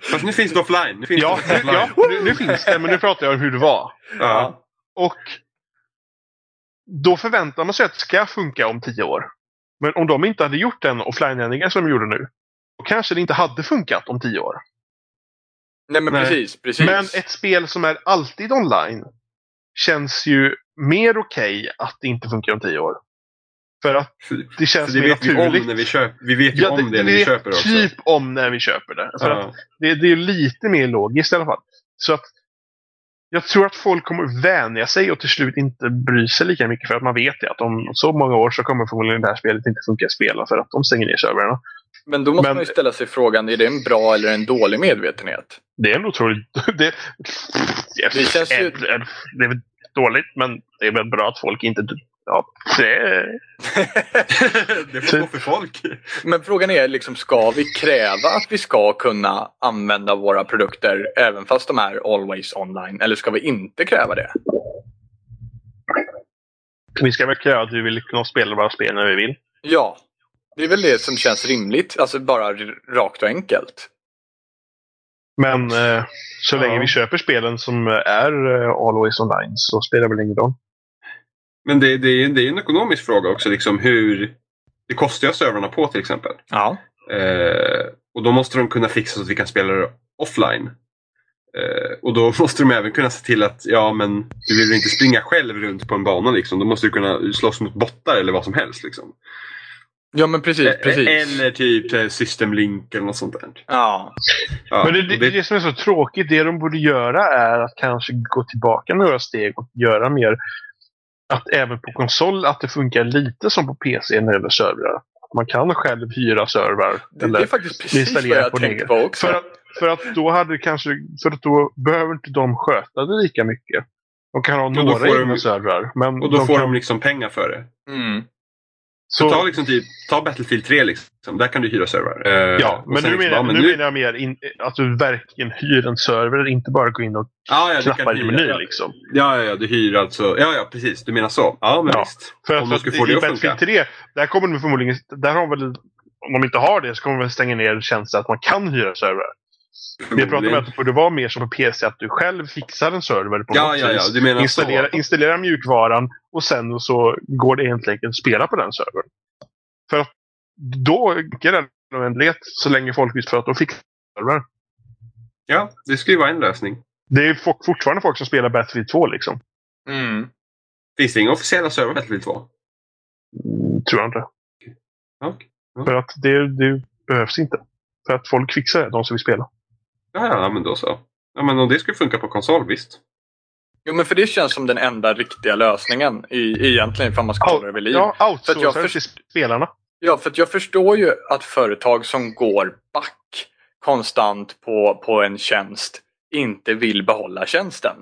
Fast nu finns det offline. Nu finns ja, det offline. ja nu, nu, finns det, men nu pratar jag om hur det var. Ja. Och då förväntar man sig att det ska funka om tio år. Men om de inte hade gjort den offline-ändringen som de gjorde nu, då kanske det inte hade funkat om tio år. Nej men Nej. precis, precis. Men ett spel som är alltid online känns ju mer okej okay att det inte funkar om tio år. För att det känns det mer vet naturligt. Vi, om när vi, köper, vi vet ju ja, om det, det när vi köper det också. typ om när vi köper det. För ja. att det, det är lite mer logiskt i alla fall. Så att jag tror att folk kommer vänja sig och till slut inte bry sig lika mycket för att man vet det. Att om så många år så kommer förmodligen det här spelet inte funka att spela för att de stänger ner servrarna. Men då måste Men- man ju ställa sig frågan, är det en bra eller en dålig medvetenhet? Det är en otroligt... Det, det, Det känns ju- är, det är väl dåligt, men det är väl bra att folk inte... Ja, det, det får gå för folk. Men frågan är, liksom, ska vi kräva att vi ska kunna använda våra produkter även fast de är always online? Eller ska vi inte kräva det? vi ska väl kräva att vi vill kunna spela våra spel när vi vill. Ja, det är väl det som känns rimligt. Alltså bara rakt och enkelt. Men eh, så Ja. länge vi köper spelen som är eh, always online så spelar det väl ingen roll. Men det, det, är, det är en ekonomisk fråga också. Liksom hur, det kostar ju att servrarna på till exempel. Ja. Eh, och då måste de kunna fixa så att vi kan spela det offline. Eh, och då måste de även kunna se till att ja men du vill inte springa själv runt på en bana liksom. Då måste du kunna slåss mot bottar eller vad som helst. Liksom. Ja men precis, Eh, precis. Eller typ eh, System Link eller något sånt där. Ja. Ja, Men det, och det, det som är så tråkigt, det de borde göra är att kanske gå tillbaka några steg och göra mer att även på konsol att det funkar lite som på PC när det gäller servrar. Man kan själv hyra servrar. Det, eller- det är faktiskt precis vad installera jag på tänkte på också. För att, för att då hade kanske, för att då behöver inte de sköta det lika mycket. De kan ha några egna servrar. Men Och då de får kan, de liksom pengar för det. Mm. Så ta, liksom typ, ta Battlefield 3 liksom. Där kan du hyra servrar. Eh, Ja, och men nu, liksom, menar, ja, men nu nu- menar jag mer in, att du verkligen hyr en server, inte bara gå in och Ja, ja, du knappa kan i menyn. Liksom. Ja, ja, ja, du hyr alltså. Ja, ja, precis. Du menar så. Ja, men Ja. visst. För Om att, att få det att Battlefield funka. 3, där kommer de förmodligen, där har väl, om de inte har det så kommer de stänga ner tjänsten att man kan hyra servrar. Jag pratar om att det borde vara mer som på PC, att du själv fixar en server på Ja, något ja, ja. Du menar Installera, så. installera mjukvaran och sen så går det enkelt att spela på den servern. För att då räcker det en oändlighet så länge folk vet för att de fixar server. Ja, det skulle ju vara en lösning. Det är fortfarande folk som spelar Battlefield 2 liksom. Mm. Finns det inga officiella servrar Battlefield 2? Mm, tror jag inte. Okej. Ja. För att det, det behövs inte. För att folk fixar det, de som vill spela. Ja, ja, men då så. Ja, men om det skulle funka på konsol, visst. Jo men för det känns som den enda riktiga lösningen i, egentligen ifall man ska hålla det vid liv. Ja, För att outsourca först- till spelarna. Ja, för att jag förstår ju att företag som går back konstant på, på en tjänst inte vill behålla tjänsten.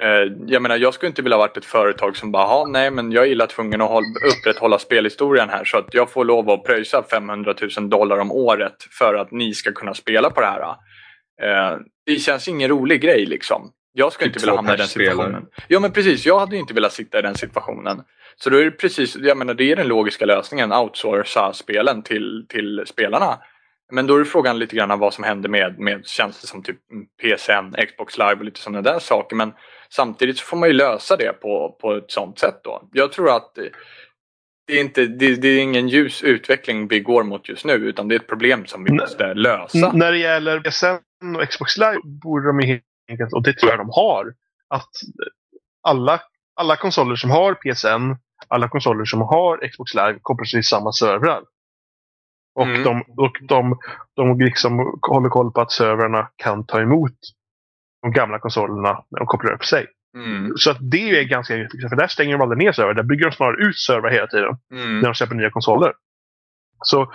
Eh, Jag menar, jag skulle inte vilja varit ett företag som bara, "Ha, nej men jag är illa tvungen att håll, upprätthålla spelhistorien här så att jag får lov att pröjsa 500 000 dollar om året för att ni ska kunna spela på det här. Eh, Det känns ingen rolig grej liksom. Jag skulle Typ inte vilja hamna i den situationen. Ja men precis, jag hade inte velat sitta i den situationen. Så då är det precis, jag menar det är den logiska lösningen, outsourca spelen till, till spelarna. Men då är frågan lite grann vad som händer med, med tjänster som typ PSN, Xbox Live och lite sådana där saker. Men samtidigt så får man ju lösa det på, på ett sådant sätt då. Jag tror att det, är inte, det, det är ingen ljus utveckling vi går mot just nu utan det är ett problem som vi måste lösa. N- När det gäller PSN och Xbox Live borde de ju helt enkelt, och det tror jag de har, att alla, alla konsoler som har PSN, alla konsoler som har Xbox Live kopplas till samma servrar. Och Mm. de, och de, de liksom håller koll på att servrarna kan ta emot de gamla konsolerna när de kopplar upp sig. Mm, Så att det är ganska effektivt, för där stänger de aldrig ner servrar. Där bygger de snarare ut servrar hela tiden mm, när de släpper nya konsoler. Så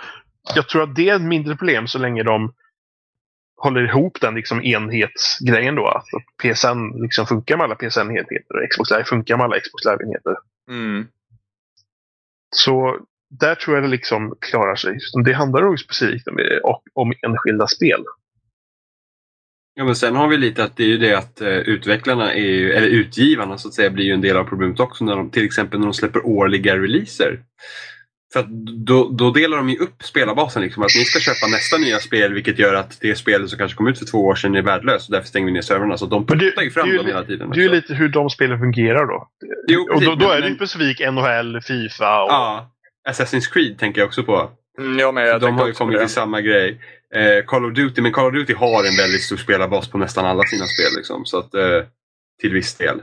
jag tror att det är ett mindre problem så länge de håller ihop den liksom enhetsgrejen då. Att PSN liksom funkar med alla PSN-enheter och Xbox Live funkar med alla Xbox Live-enheter. mm. Så där tror jag det liksom klarar sig. Det handlar nog specifikt om, om enskilda spel. Ja, men sen har vi lite att det är ju det att eh, utvecklarna, är ju, eller utgivarna så att säga, blir ju en del av problemet också. När de, till exempel när de släpper årliga releaser. För att då, då delar de ju upp spelarbasen. Liksom, att ni ska köpa nästa nya spel vilket gör att det spelet som kanske kom ut för två år sedan är värdelöst och därför stänger vi ner servrarna. Så de puttar ju fram dem hela tiden. Det är ju lite hur de spelen fungerar då. Jo, Och då, då är det ju specifikt NHL, Fifa och... Ja, Assassin's Creed tänker jag också på. Mm, jag med, jag de har ju kommit till samma grej. Eh, Call of Duty, men Call of Duty har en väldigt stor spelarbas på nästan alla sina spel. Liksom, så att, eh, till viss del.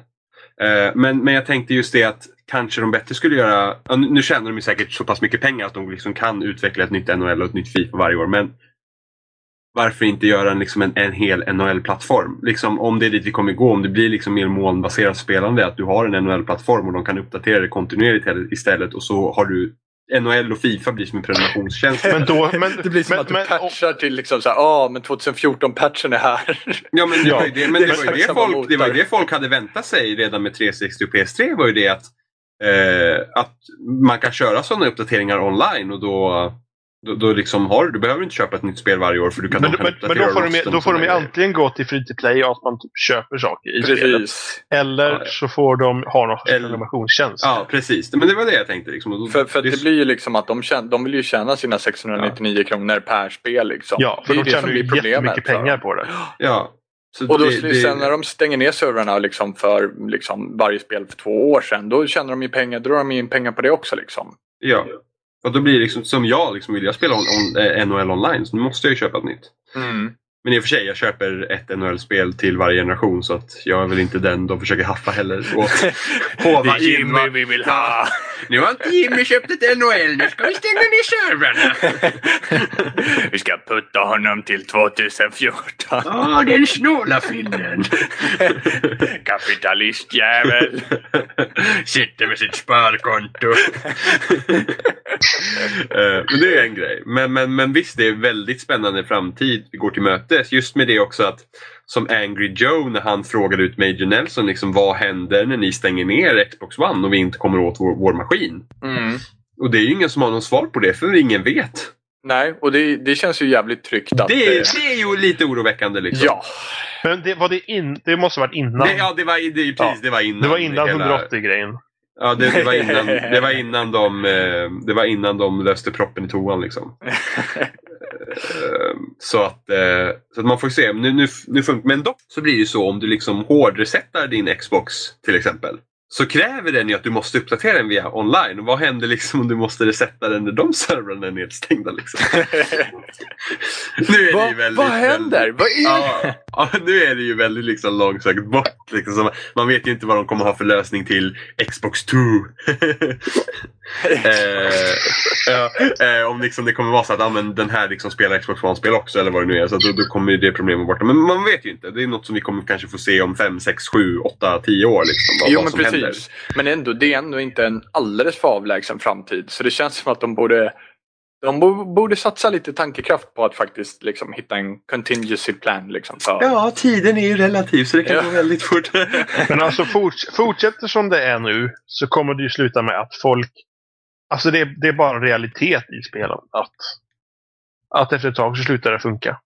Eh, men, men jag tänkte just det att kanske de bättre skulle göra... Nu, tjänar de ju säkert så pass mycket pengar att de liksom kan utveckla ett nytt NHL och ett nytt Fifa varje år. Men varför inte göra en, liksom en, en hel NHL-plattform? Liksom, om det är dit vi kommer gå, om det blir liksom mer molnbaserat spelande, att du har en NHL-plattform och de kan uppdatera det kontinuerligt istället och så har du NHL och Fifa blir som en prenumerationstjänst. Men då, men, Det blir som men, att du men, patchar till liksom såhär, ja men 2014-patchen är här. Ja men det Ja, var ju det, men det det är var ju det, exakt samma folk, det var ju motor. det folk hade väntat sig redan med 360 och PS3 var ju det att, eh, att man kan köra sådana uppdateringar online och då, då, då liksom har du behöver inte köpa ett nytt spel varje år för du kan, men, men, men då får de, då får de ju antingen gå till free to play och att man typ köper saker i spelet. Precis. Eller Ja, ja. så får de ha någon sorts prenumerationstjänst. Ja precis, men det var det jag tänkte. Liksom. För, för det- det blir ju liksom att de, tjän- de vill ju tjäna sina 699 kronor per spel liksom. Ja, för det är de ju det som tjänar ju jättemycket pengar på det. Ja. Så Och då, det, det, sen när de stänger ner servrarna liksom för liksom varje spel för två år sedan, då tjänar de ju pengar, drar de in pengar på det också liksom. Ja. Och då blir det liksom som jag, liksom, vill jag spela on, on, eh, NHL online så nu måste jag ju köpa ett nytt. Men i och för sig, jag köper ett NHL-spel till varje generation så att jag är väl inte den de försöker haffa heller. Och håva in, va? vi vill ha! Nu har inte Jimmy köpt ett NHL, nu ska vi stänga ner servrarna. vi ska putta honom till 2014. Ja, den snåla finnen. Kapitalistjävel! Sitter med sitt sparkonto. Eh, men det är en grej. Men, men, men visst, det är väldigt spännande framtid vi går till mötes. Just med det också att som Angry Joe när han frågade ut Major Nelson liksom, vad händer när ni stänger ner Xbox One och vi inte kommer åt vår, vår maskin? Mm. Och det är ju ingen som har någon svar på det för ingen vet. Nej, och det, det känns ju jävligt tryggt att... Det, är- eh, det är ju lite oroväckande liksom. Ja, Men det, var det, in, det måste ha varit innan. Det, ja, det var, det, precis, Ja. det var innan. det var innan hela- 180-grejen. Ja, det, det, var innan, det, var innan de, eh, det var innan de löste proppen i toan liksom. Ehm, så att, eh, så att man får se. Nu, nu, nu funkar, men dock så blir det ju så om du liksom hårdresetar din Xbox till exempel. Så kräver den ju att du måste uppdatera den via online. Vad händer liksom om du måste resetta den när de servrarna är nedstängda? Liksom? nu är det ju väldigt, vad händer? Vad är Ja, ja, nu är det ju väldigt liksom långsökt bort. Liksom. Man, vet ju inte vad de kommer ha för lösning till Xbox 2. eh, ja, eh, om liksom det kommer vara så att ah, men den här liksom spelar Xbox One-spel också eller vad det nu är. Så då, då kommer det problemet borta. Men man vet ju inte. Det är något som vi kommer kanske få se om 5, 6, 7, 8, 10 år. Liksom, vad, Jo vad men precis. händer. Men ändå, det är ändå inte en alldeles för avlägsen framtid. Så det känns som att de borde de bo- borde satsa lite tankekraft på att faktiskt liksom hitta en contingency plan. Liksom, för... Ja, tiden är ju relativ så det kan Ja. gå väldigt fort. Men alltså forts fortsätter som det är nu så kommer det ju sluta med att folk... Alltså det, det är bara en realitet i spelen. Att, att efter ett tag så slutar det funka.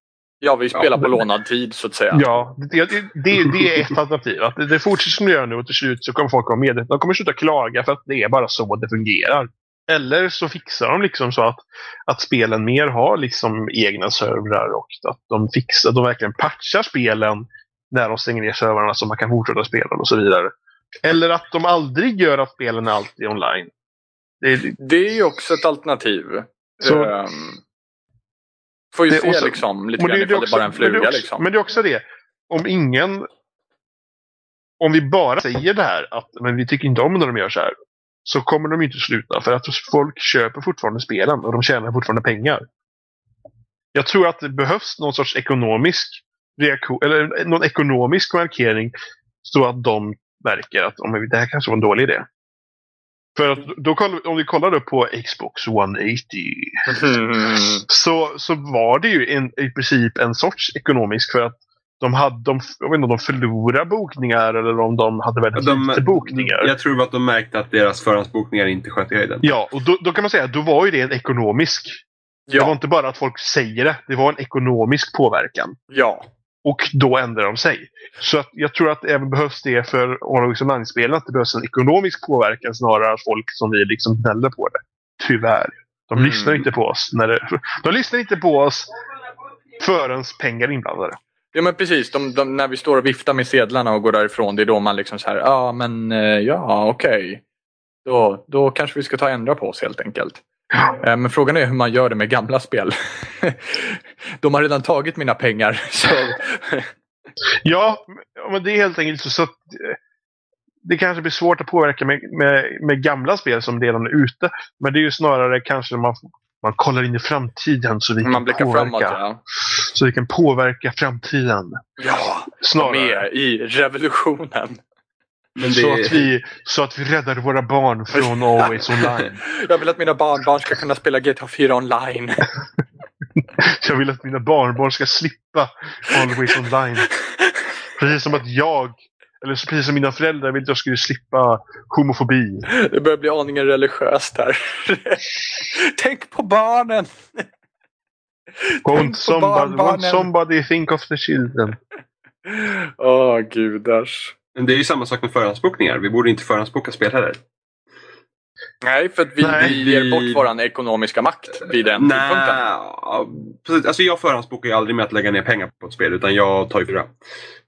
Ja, vi spelar Ja, på lånad tid så att säga. Ja, det, det, det, det är ett alternativ. Att det, det fortsätter som det gör nu och till slut så kommer folk vara medvetna. De kommer sluta klaga för att det är bara så det fungerar. Eller så fixar de liksom så att, att spelen mer har liksom egna servrar och att de fixar, de verkligen patchar spelen när de stänger ner servrarna så man kan fortsätta spela och så vidare. Eller att de aldrig gör att spelen är alltid online. Det, det, Det är ju också ett alternativ. Så- Ehm, får ju Det- se så- liksom, lite grann det, ifall är det bara är en också, men, det fluga. också, liksom. men det är också det. Om ingen... Om vi bara säger det här att men vi tycker inte om när de gör så här. Så kommer de inte sluta för att folk köper fortfarande spelen och de tjänar fortfarande pengar. Jag tror att det behövs någon sorts ekonomisk reaktion, eller någon ekonomisk markering så att de märker att om det här kanske var en dålig idé. För att då, om vi kollar på Xbox 180 Mm. så, så var det ju en, i princip en sorts ekonomisk för att de hade, de, jag vet inte om de förlorade bokningar eller om de hade väldigt De- lite bokningar. Jag tror att de märkte att deras förhandsbokningar inte sköt i höjden. Ja, och då, då kan man säga att då var ju det en ekonomisk. Det var Ja, inte bara att folk säger det, det var en ekonomisk påverkan. ja. Och då ändrar de sig. Så att jag tror att det även behövs det för Online-spelen, att det behövs en ekonomisk påverkan snarare än folk som vi liksom gnäller på det. Tyvärr. De Mm. lyssnar inte på oss. När det, de lyssnar inte på oss förrän pengar är inblandade. Ja men precis, de, de, när vi står och viftar med sedlarna och går därifrån, det är då man liksom så här, ja men eh, ja okej. Då, då kanske vi ska ta och ändra på oss helt enkelt. Eh, Men frågan är hur man gör det med gamla spel. De har redan tagit mina pengar. Så... Ja, men det är helt enkelt så, så att eh, det kanske blir svårt att påverka med, med, med gamla spel som redan är ute. Men det är ju snarare kanske man Man kollar in i framtiden så vi kan Man blickar påverka. framåt ja. Så vi kan påverka framtiden. Ja, Snarare. med i revolutionen. Men Så, det, att vi, så att vi räddar våra barn från Always Online. Jag vill att mina barnbarn ska kunna spela GTA 4 online. Jag vill att mina barnbarn ska slippa Always Online. Precis som att jag, eller precis som mina föräldrar vill att jag skulle slippa homofobi. Det börjar bli aningen religiöst här. Tänk på barnen! Won't somebody, won't somebody think of the children? Åh gudars. Men det är ju samma sak med förhandsbokningar. Vi borde inte förhandsboka spel heller. Nej, för att vi, Nej, vi ger bort våran ekonomiska makt vid den Nej, tidpunkten. precis. alltså jag förhandsbokar ju aldrig med att lägga ner pengar på ett spel utan jag tar ju fyra.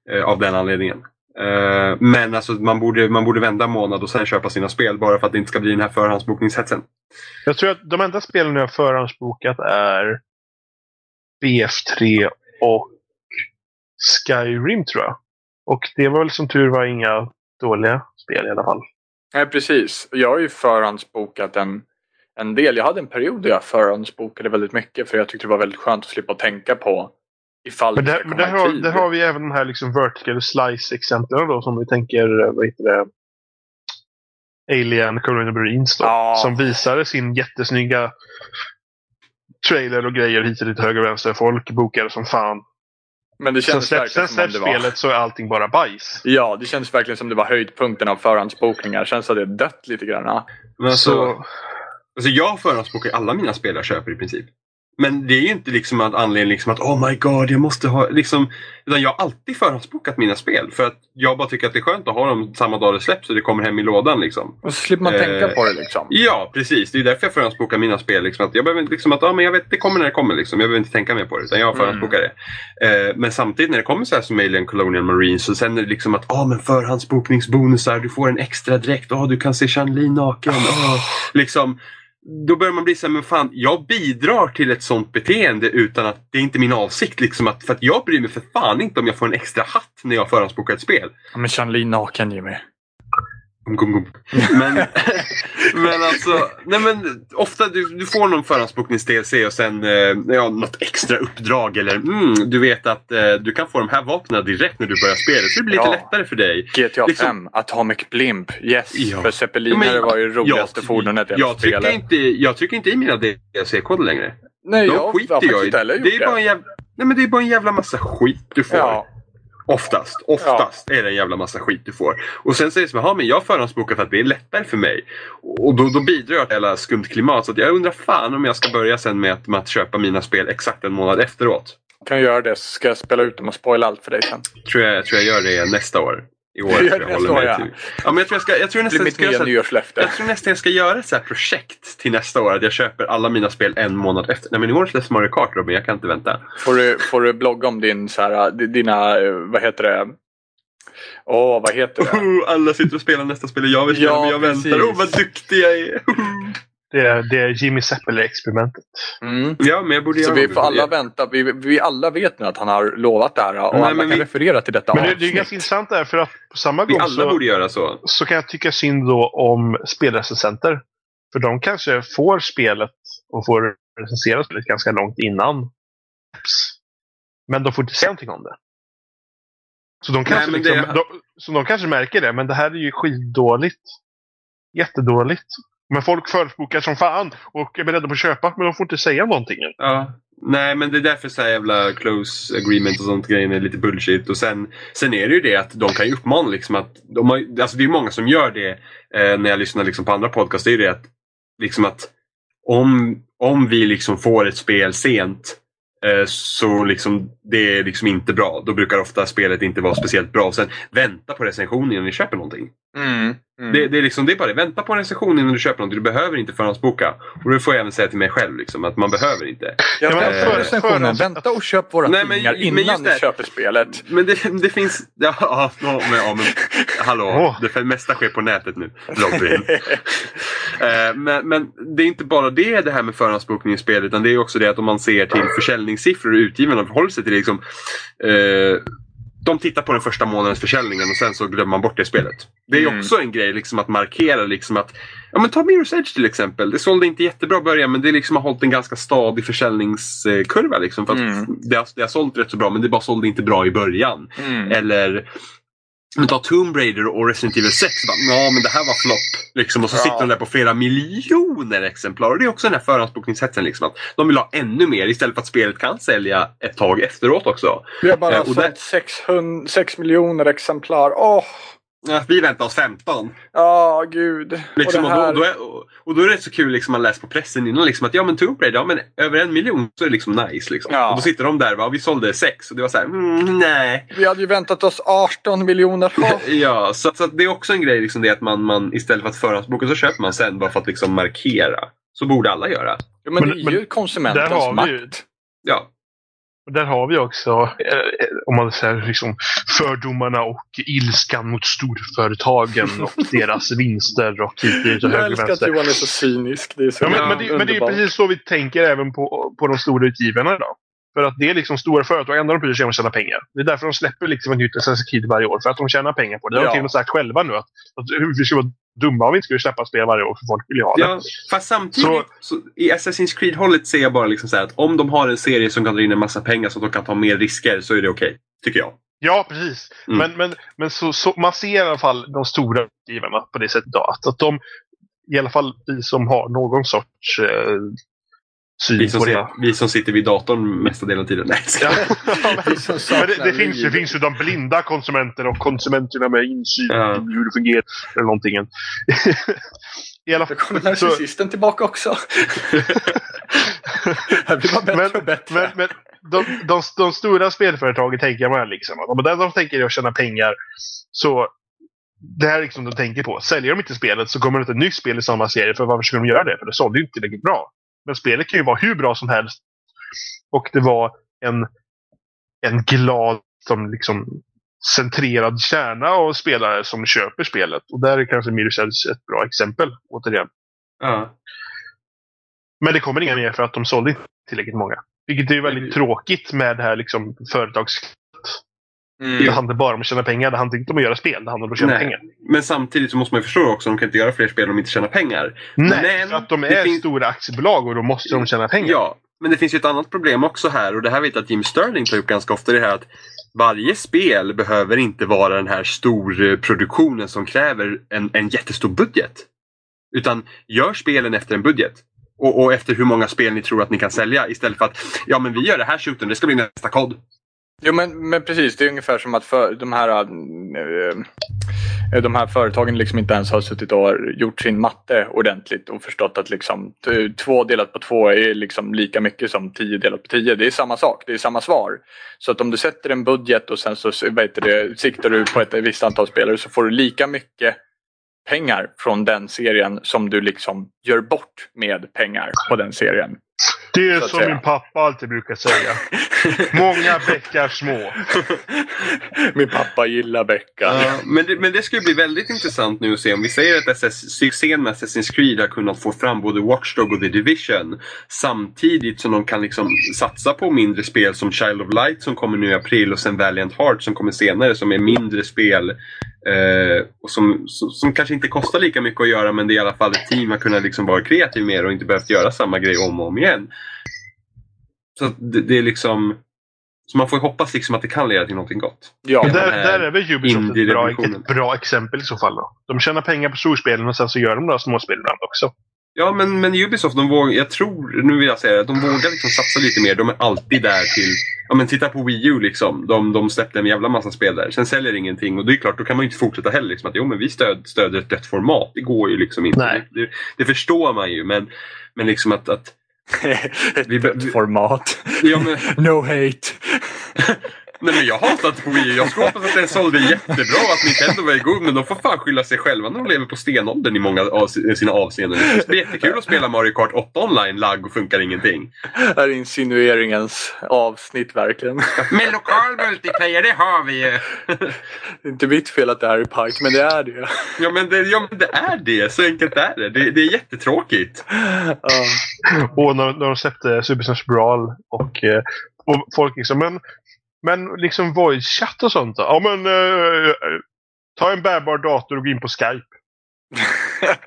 Eh, av den anledningen. Eh, men alltså man borde, man borde vända en månad och sen köpa sina spel bara för att det inte ska bli den här förhandsbokningshetsen. Jag tror att de enda spelen jag har förhandsbokat är BF3 och Skyrim tror jag. Och det var väl som tur var inga dåliga spel i alla fall. Nej, precis. Jag har ju förhandsbokat en, en del. Jag hade en period där jag förhandsbokade väldigt mycket för jag tyckte det var väldigt skönt att slippa tänka på ifall Men det där, ska men där, har, där har vi även de här liksom vertical slice-exemplen då som vi tänker, eh, vad heter det? Alien Colonial Marines då. Ja. Som visade sin jättesnygga trailer och grejer hit och dit höger och vänster. Folk bokade som fan. Men det Sen kändes släpps, sen verkligen som det var... spelet så är allting bara bajs. Ja, det kändes verkligen som det var höjdpunkten av förhandsbokningar. Känns att det dött lite grann. Men alltså, Så, alltså jag förhandsbokar alla mina spel jag köper i princip. Men det är ju inte liksom att anledning liksom att oh my god jag måste ha liksom. Utan jag har alltid förhandsbokat mina spel för att jag bara tycker att det är skönt att ha dem samma dag det släpps och det kommer hem i lådan liksom. Och så slipper man Eh, tänka på det liksom. Ja precis, det är därför jag förhandsbokar mina spel. Liksom, att jag behöver liksom att ah, men jag vet det kommer när det kommer liksom. Jag behöver inte tänka mer på det utan jag förhandsbokar det. Eh, men samtidigt när det kommer så här som Alien Colonial Marines så sen är det liksom att ah, men förhandsbokningsbonusar, du får en extra dräkt, ah, du kan se Chan-Li naken. Ah, liksom, då börjar man bli så här, men fan, jag bidrar till ett sånt beteende utan att det är inte min avsikt. Liksom, att, för att jag bryr mig för fan inte om jag får en extra hatt när jag förhandsbokar ett spel. Ja, men Chanli naken Jimmy. Gum, gum, gum. Men, men alltså, nej men ofta du, du får någon förhandsboknings-DLC och sen eh, ja, något extra uppdrag eller mm, du vet att eh, du kan få de här vapnen direkt när du börjar spelet. Så det blir lite Ja. lättare för dig. GTA Liksom- 5, Atomic Blimp. Yes, Ja. för zeppelinare Men- var ju roligaste jag, fordonet i jag, trycker spelet. inte, jag trycker inte i mina DLC-koder längre. Nej, De jag skiter jag i. Det är, bara en jävla, nej, men det är bara en jävla massa skit du får. Ja, Oftast. Oftast är det en jävla massa skit du får. Och sen säger som, "Jaha, men jag förhandsbokar för att det är lättare för mig. Och då, då bidrar jag till hela skumt klimat. Så jag undrar fan om jag ska börja sen med att, med att köpa mina spel exakt en månad efteråt. kan jag göra det så ska jag spela ut dem och spoila allt för dig sen. Tror jag, tror jag gör det nästa år. I år jag nästa håller mig ja. till. Ja, men jag tror jag ska, jag tror nästan, ska göra jag tror nästan jag ska göra ett så här projekt till nästa år. Att jag köper alla mina spel en månad efter. Nej men i år släpps Mario Kart Robin, jag kan inte vänta. Får du, får du blogga om din, så här, di- dina, eh, vad heter det? Åh, vad heter det? Oh, alla sitter och spelar nästa spel och jag vill spela Ja, men jag precis. väntar. Oh vad duktig jag är! det, är, det är Jimmy Seppele-experimentet. Mm. ja men jag borde Så vi det. får alla vänta. Vi, vi alla vet nu att han har lovat det här och Nej, alla men kan vi- referera till detta Men det, det är avsnitt. ganska intressant där för att på samma Vi gång alla så, borde göra så. så kan jag tycka synd då om spelrecensenter. För de kanske får spelet och får recensera spelet ganska långt innan. Men de får inte säga någonting om det. Så de kanske, men liksom, det- de, så de kanske märker det, men det här är ju skitdåligt. Jättedåligt. Men folk förespråkar som fan och är beredda på att köpa, men de får inte säga någonting. Ja. Nej men det är därför så här jävla close agreement och sånt grejen är lite bullshit. Och sen, sen är det ju det att de kan ju uppmana liksom att de har, alltså det är många som gör det eh, när jag lyssnar liksom på andra podcast. Det är ju det att liksom att om, om vi liksom får ett spel sent eh, så liksom det är liksom inte bra. Då brukar ofta spelet inte vara speciellt bra. Och sen vänta på recensionen innan ni köper någonting. Mm. Mm. Det, det, är liksom, det är bara det. Vänta på en recension innan du köper någonting. Du behöver inte förhandsboka. Och det får jag även säga till mig själv. Liksom, att man behöver inte. Jag Ja, men på för- recensionen. Vänta och köp våra Nej, men- tidningar men innan ni det. köper spelet. Men det, det finns... Ja, ja, ja, men, ja, men, hallå, Åh. det mesta sker på nätet nu. Robin. Eh, men, men det är inte bara det, det här med förhandsbokning i spel. Utan det är också det att om man ser till försäljningssiffror och utgivarna förhåller sig till det, liksom, eh, de tittar på den första månadens försäljningen och sen så glömmer man bort det spelet. Det är Mm. också en grej liksom att markera liksom att Ja men ta Mirror's Edge till exempel. Det sålde inte jättebra i början men det liksom har hållit en ganska stadig försäljningskurva. Liksom, för Mm. det, har, det har sålt rätt så bra men det bara sålde inte bra i början. Mm. Eller men ta Tomb Raider och Resident Evil 6. Bara, ja men det här var flopp. Liksom, och så Ja. sitter de där på flera miljoner exemplar. Och det är också den här förhandsbokningshetsen. Liksom, de vill ha ännu mer istället för att spelet kan sälja ett tag efteråt också. Vi har bara Eh, sålt där- 600, 6 miljoner exemplar. Åh, Ja, vi väntar oss 15. ja gud. Liksom, och och, då, då är, och, och då är det så kul liksom, man läser på pressen innan liksom, att ja men Tomb Raider, ja men över en miljon så är det liksom nice. Liksom. Ja. Och då sitter de där va, och vi sålde sex och det var så här, mm, nej. Vi hade ju väntat oss 18 miljoner. Ja, så, så att det är också en grej liksom det att man, man istället för att förhandsboka så köper man sen bara för att liksom markera. Så borde alla göra. Ja, men, Men- det är ju konsumentens makt. ju- Ja, där har vi också, eh, om man säger liksom, fördomarna och ilskan mot storföretagen och deras vinster och hit och Jag höger och älskar att. Johan är så cynisk. Det är så Ja, men, men, det, men det är precis så vi tänker även på, på de stora utgivarna idag. För att det är liksom stora företag, enda de bryr sig om att tjäna pengar. Det är därför de släpper liksom ett nytt Assassin's Creed varje år. För att de tjänar pengar på det. Det har de Ja. till och med sagt själva nu. Att, att vi skulle vara dumma om vi inte skulle släppa spel varje år för folk vill ju ha det. ja fast samtidigt så, i Assassin's Creed-hållet ser jag bara liksom så här att om de har en serie som kan dra in en massa pengar så att de kan ta mer risker så är det okej. tycker jag. Ja, precis. Mm. Men, men, men så, så, man ser i alla fall de stora utgivarna på det sättet idag. Att, att de, i alla fall vi som har någon sorts eh, Vi som, på det. sitter, vi som sitter vid datorn mesta delen av tiden. Nej, Ja. Men det, det, finns, det finns ju de blinda konsumenterna och konsumenterna med insyn Ja. i hur det fungerar. Eller någonting. I alla Då fall, kommer så, narcissisten tillbaka också. Det blir bara bättre men, och bättre. men, men de, de, de stora spelföretagen tänker man liksom att om det de tänker att tjäna pengar så det här är liksom de tänker på. Säljer de inte spelet så kommer det inte ett nytt spel i samma serie. För varför skulle de göra det? För det sålde ju inte tillräckligt bra. Men spelet kan ju vara hur bra som helst. Och det var en, en glad, som liksom centrerad kärna av spelare som köper spelet. Och där är kanske Edge ett bra exempel, återigen. ja. Men det kommer inga mer för att de sålde inte tillräckligt många. Vilket är ju väldigt tråkigt med det här liksom företags... Mm. Det handlar bara om att tjäna pengar. Det handlar inte om att göra spel. Det handlar om att tjäna Nej. pengar. Men samtidigt så måste man ju förstå också att de kan inte göra fler spel om de inte tjänar pengar. Nej, Men för att de är finns- stora aktiebolag och då måste de tjäna pengar. Ja, men det finns ju ett annat problem också här och det här vet jag att Jim Sterling tar upp ganska ofta. Det här att varje spel behöver inte vara den här storproduktionen som kräver en, en jättestor budget. Utan gör spelen efter en budget. Och, och efter hur många spel ni tror att ni kan sälja istället för att ja men vi gör det här shooten, det ska bli nästa kod. Jo men, men precis, det är ungefär som att för, de, här, äh, äh, de här företagen liksom inte ens har suttit och gjort sin matte ordentligt och förstått att liksom, två delat på två är liksom lika mycket som tio delat på tio. Det är samma sak, det är samma svar. Så att om du sätter en budget och sen så vet det, siktar du på ett visst antal spelare så får du lika mycket pengar från den serien som du liksom gör bort med pengar på den serien. Det är som säga. min pappa alltid brukar säga. Många bäckar små. Min pappa gillar bäckar. Ja, men, det, men det ska ju bli väldigt intressant nu att se om vi säger att SS, succén med Assassin's Creed har kunnat få fram både Watchdog och The Division samtidigt som de kan liksom satsa på mindre spel som Child of Light som kommer nu i april och sen Valiant Heart som kommer senare som är mindre spel eh, och som, som, som kanske inte kostar lika mycket att göra men det är i alla fall ett team har kunnat liksom vara kreativ med och inte behövt göra samma grej om och om igen. Så det, det är liksom så man får hoppas liksom att det kan leda till någonting gott. Ja. Den där, där är väl Ubisoft ett bra, ett bra exempel i så fall. Då. De tjänar pengar på storspelen och sen så gör de några småspel ibland också. Ja, men, men Ubisoft, de vågar, jag tror, nu vill jag säga det, att de vågar liksom satsa lite mer. De är alltid där till, ja men titta på Wii U liksom. De, de släppte en jävla massa spel där. Sen säljer ingenting och det är klart, då kan man ju inte fortsätta heller. Liksom, att jo, men vi stöd, stöder ett dött format. Det går ju liksom inte. Nej. Det, det förstår man ju, men, men liksom att, att Ett vi- format. ja, men, No hate. nej, men jag hatar inte på Wii U. Jag skulle hoppas att den sålde jättebra och att Nintendo var god. Men de får fan skylla sig själva när de lever på stenåldern i många av sina avseenden. Det blir jättekul att spela Mario Kart 8 online, lag och funkar ingenting. Det här är insinueringens avsnitt verkligen. Men lokal multiplayer, det har vi ju. Det är inte mitt fel att det här är pajk, men det är det. Ja men, det, ja men det är det, så enkelt är det. Det, det är jättetråkigt. Ja. Och när, när de släppte Super Smash Brawl och, eh, och folk liksom, men Men liksom voice chat och sånt då? Ja men eh, ta en bärbar dator och gå in på Skype.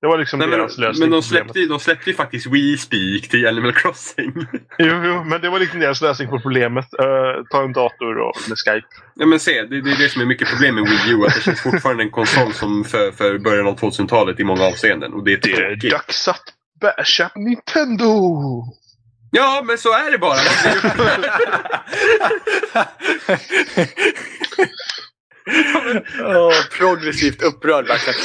Det var liksom Nej, men, deras lösning men de släppte, ju- de släppte ju faktiskt We Speak till Animal Crossing. Jo, jo, men det var liksom deras lösning på problemet. Eh, ta en dator och med Skype. Ja men se, det, det är det som är mycket problem med Wii U. Att det känns fortfarande en konsol som för, för början av 2000-talet i många avseenden. Och det är Det är dags att basha Nintendo! Ja, men så är det bara. Åh, progressivt upprörd verkligen.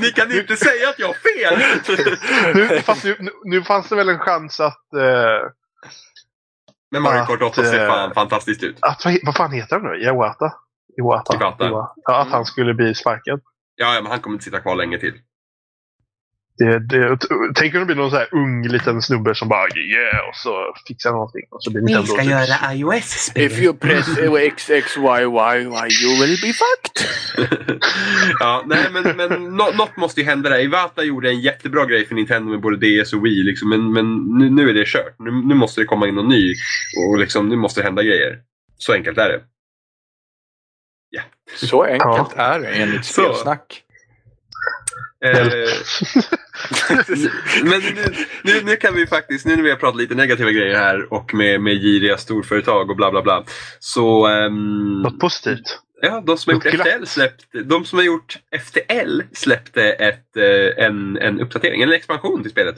Ni kan inte säga att jag har fel! nu, fast nu, nu, fanns det väl en chans att... eh, Men Mario Kart 8 ser Att, fan eh, fantastiskt ut. att vad, fan heter han nu? Iwata? Iwata. Iwata. Iwa- Ja, att han skulle bli sparkad. Ja, ja, men han kommer inte sitta kvar länge till. Det, det, tänk om det blir någon så här ung liten snubbe som bara yeah och så fixar någonting. Och så blir Nintendo typ- iOS-spel. If you press XXYY you will be fucked. ja, nej men, men nå- något måste ju hända där. Iwata gjorde en jättebra grej för Nintendo med både DS och Wii. Liksom, men men nu, nu är det kört. Nu, nu måste det komma in någon ny. Och liksom, nu måste det hända grejer. Så enkelt är det. Så enkelt är det enligt Så. spelsnack. Eh, men nu, nu, nu kan vi faktiskt, nu när vi har pratat lite negativa grejer här och med, med giriga storföretag och bla bla bla. Så ehm, Något positivt. Ja, de som har gjort. FTL släppte, de som har gjort FTL släppte ett, eh, en, en uppdatering, en expansion till spelet.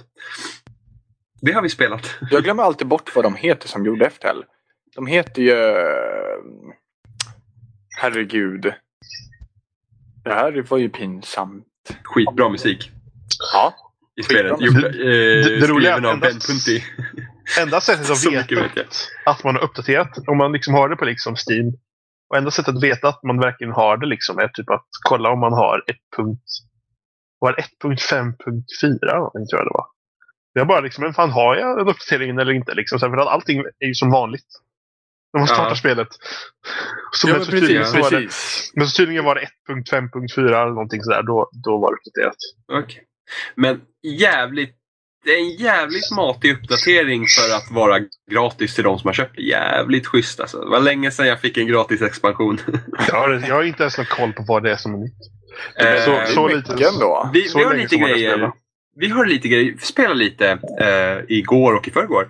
Det har vi spelat. Jag glömmer alltid bort vad de heter som gjorde FTL. De heter ju... eh, Herregud. Det här var ju pinsamt. Skitbra musik Ja. i spelet. Musik. eh, Det- det roliga är att Ben Punti. Enda sättet att veta vet jag. att man har uppdaterat, om man liksom har det på liksom Steam. Och enda sättet att veta att man verkligen har det liksom är typ att kolla om man har 1. Var det 1.5.4 någonting tror jag det var. Det är bara liksom, men fan har jag en uppdatering eller inte? Liksom, för att allting är ju som vanligt. När man startar Ja. spelet. Så ja, men, så tydligen, precis. så det, men så tydligen var det 1.5.4 eller någonting sådär. Då, då var det uppdaterat. Okej. Men jävligt det är en jävligt matig uppdatering för att vara gratis till de som har köpt det. Jävligt schysst alltså. Det var länge sedan jag fick en gratis expansion. Jag har, jag har inte ens någon koll på vad det är som är nytt. Eh, så- så lite- ändå. Vi, Så vi har lite grejer. Vi har lite grejer. Vi spelade lite eh, igår och i förrgår.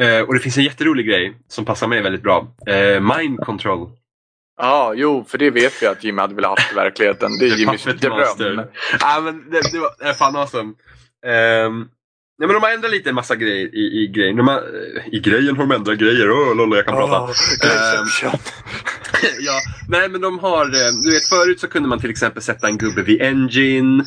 Eh, och det finns en jätterolig grej som passar mig väldigt bra. Eh, mind control. Ja, jo, för det vet vi att Jimmy hade velat haft i verkligheten. Det är Jimmys dröm. Master. Ja, men det, det var fan awesome. Um, nej, men de har ändrat lite en massa grejer i, i grejen. De har, I grejen har de ändrat grejer. Oh, lol, jag kan prata. Inception. ja, nej men de har, eh, du vet förut så kunde man till exempel sätta en gubbe vid engine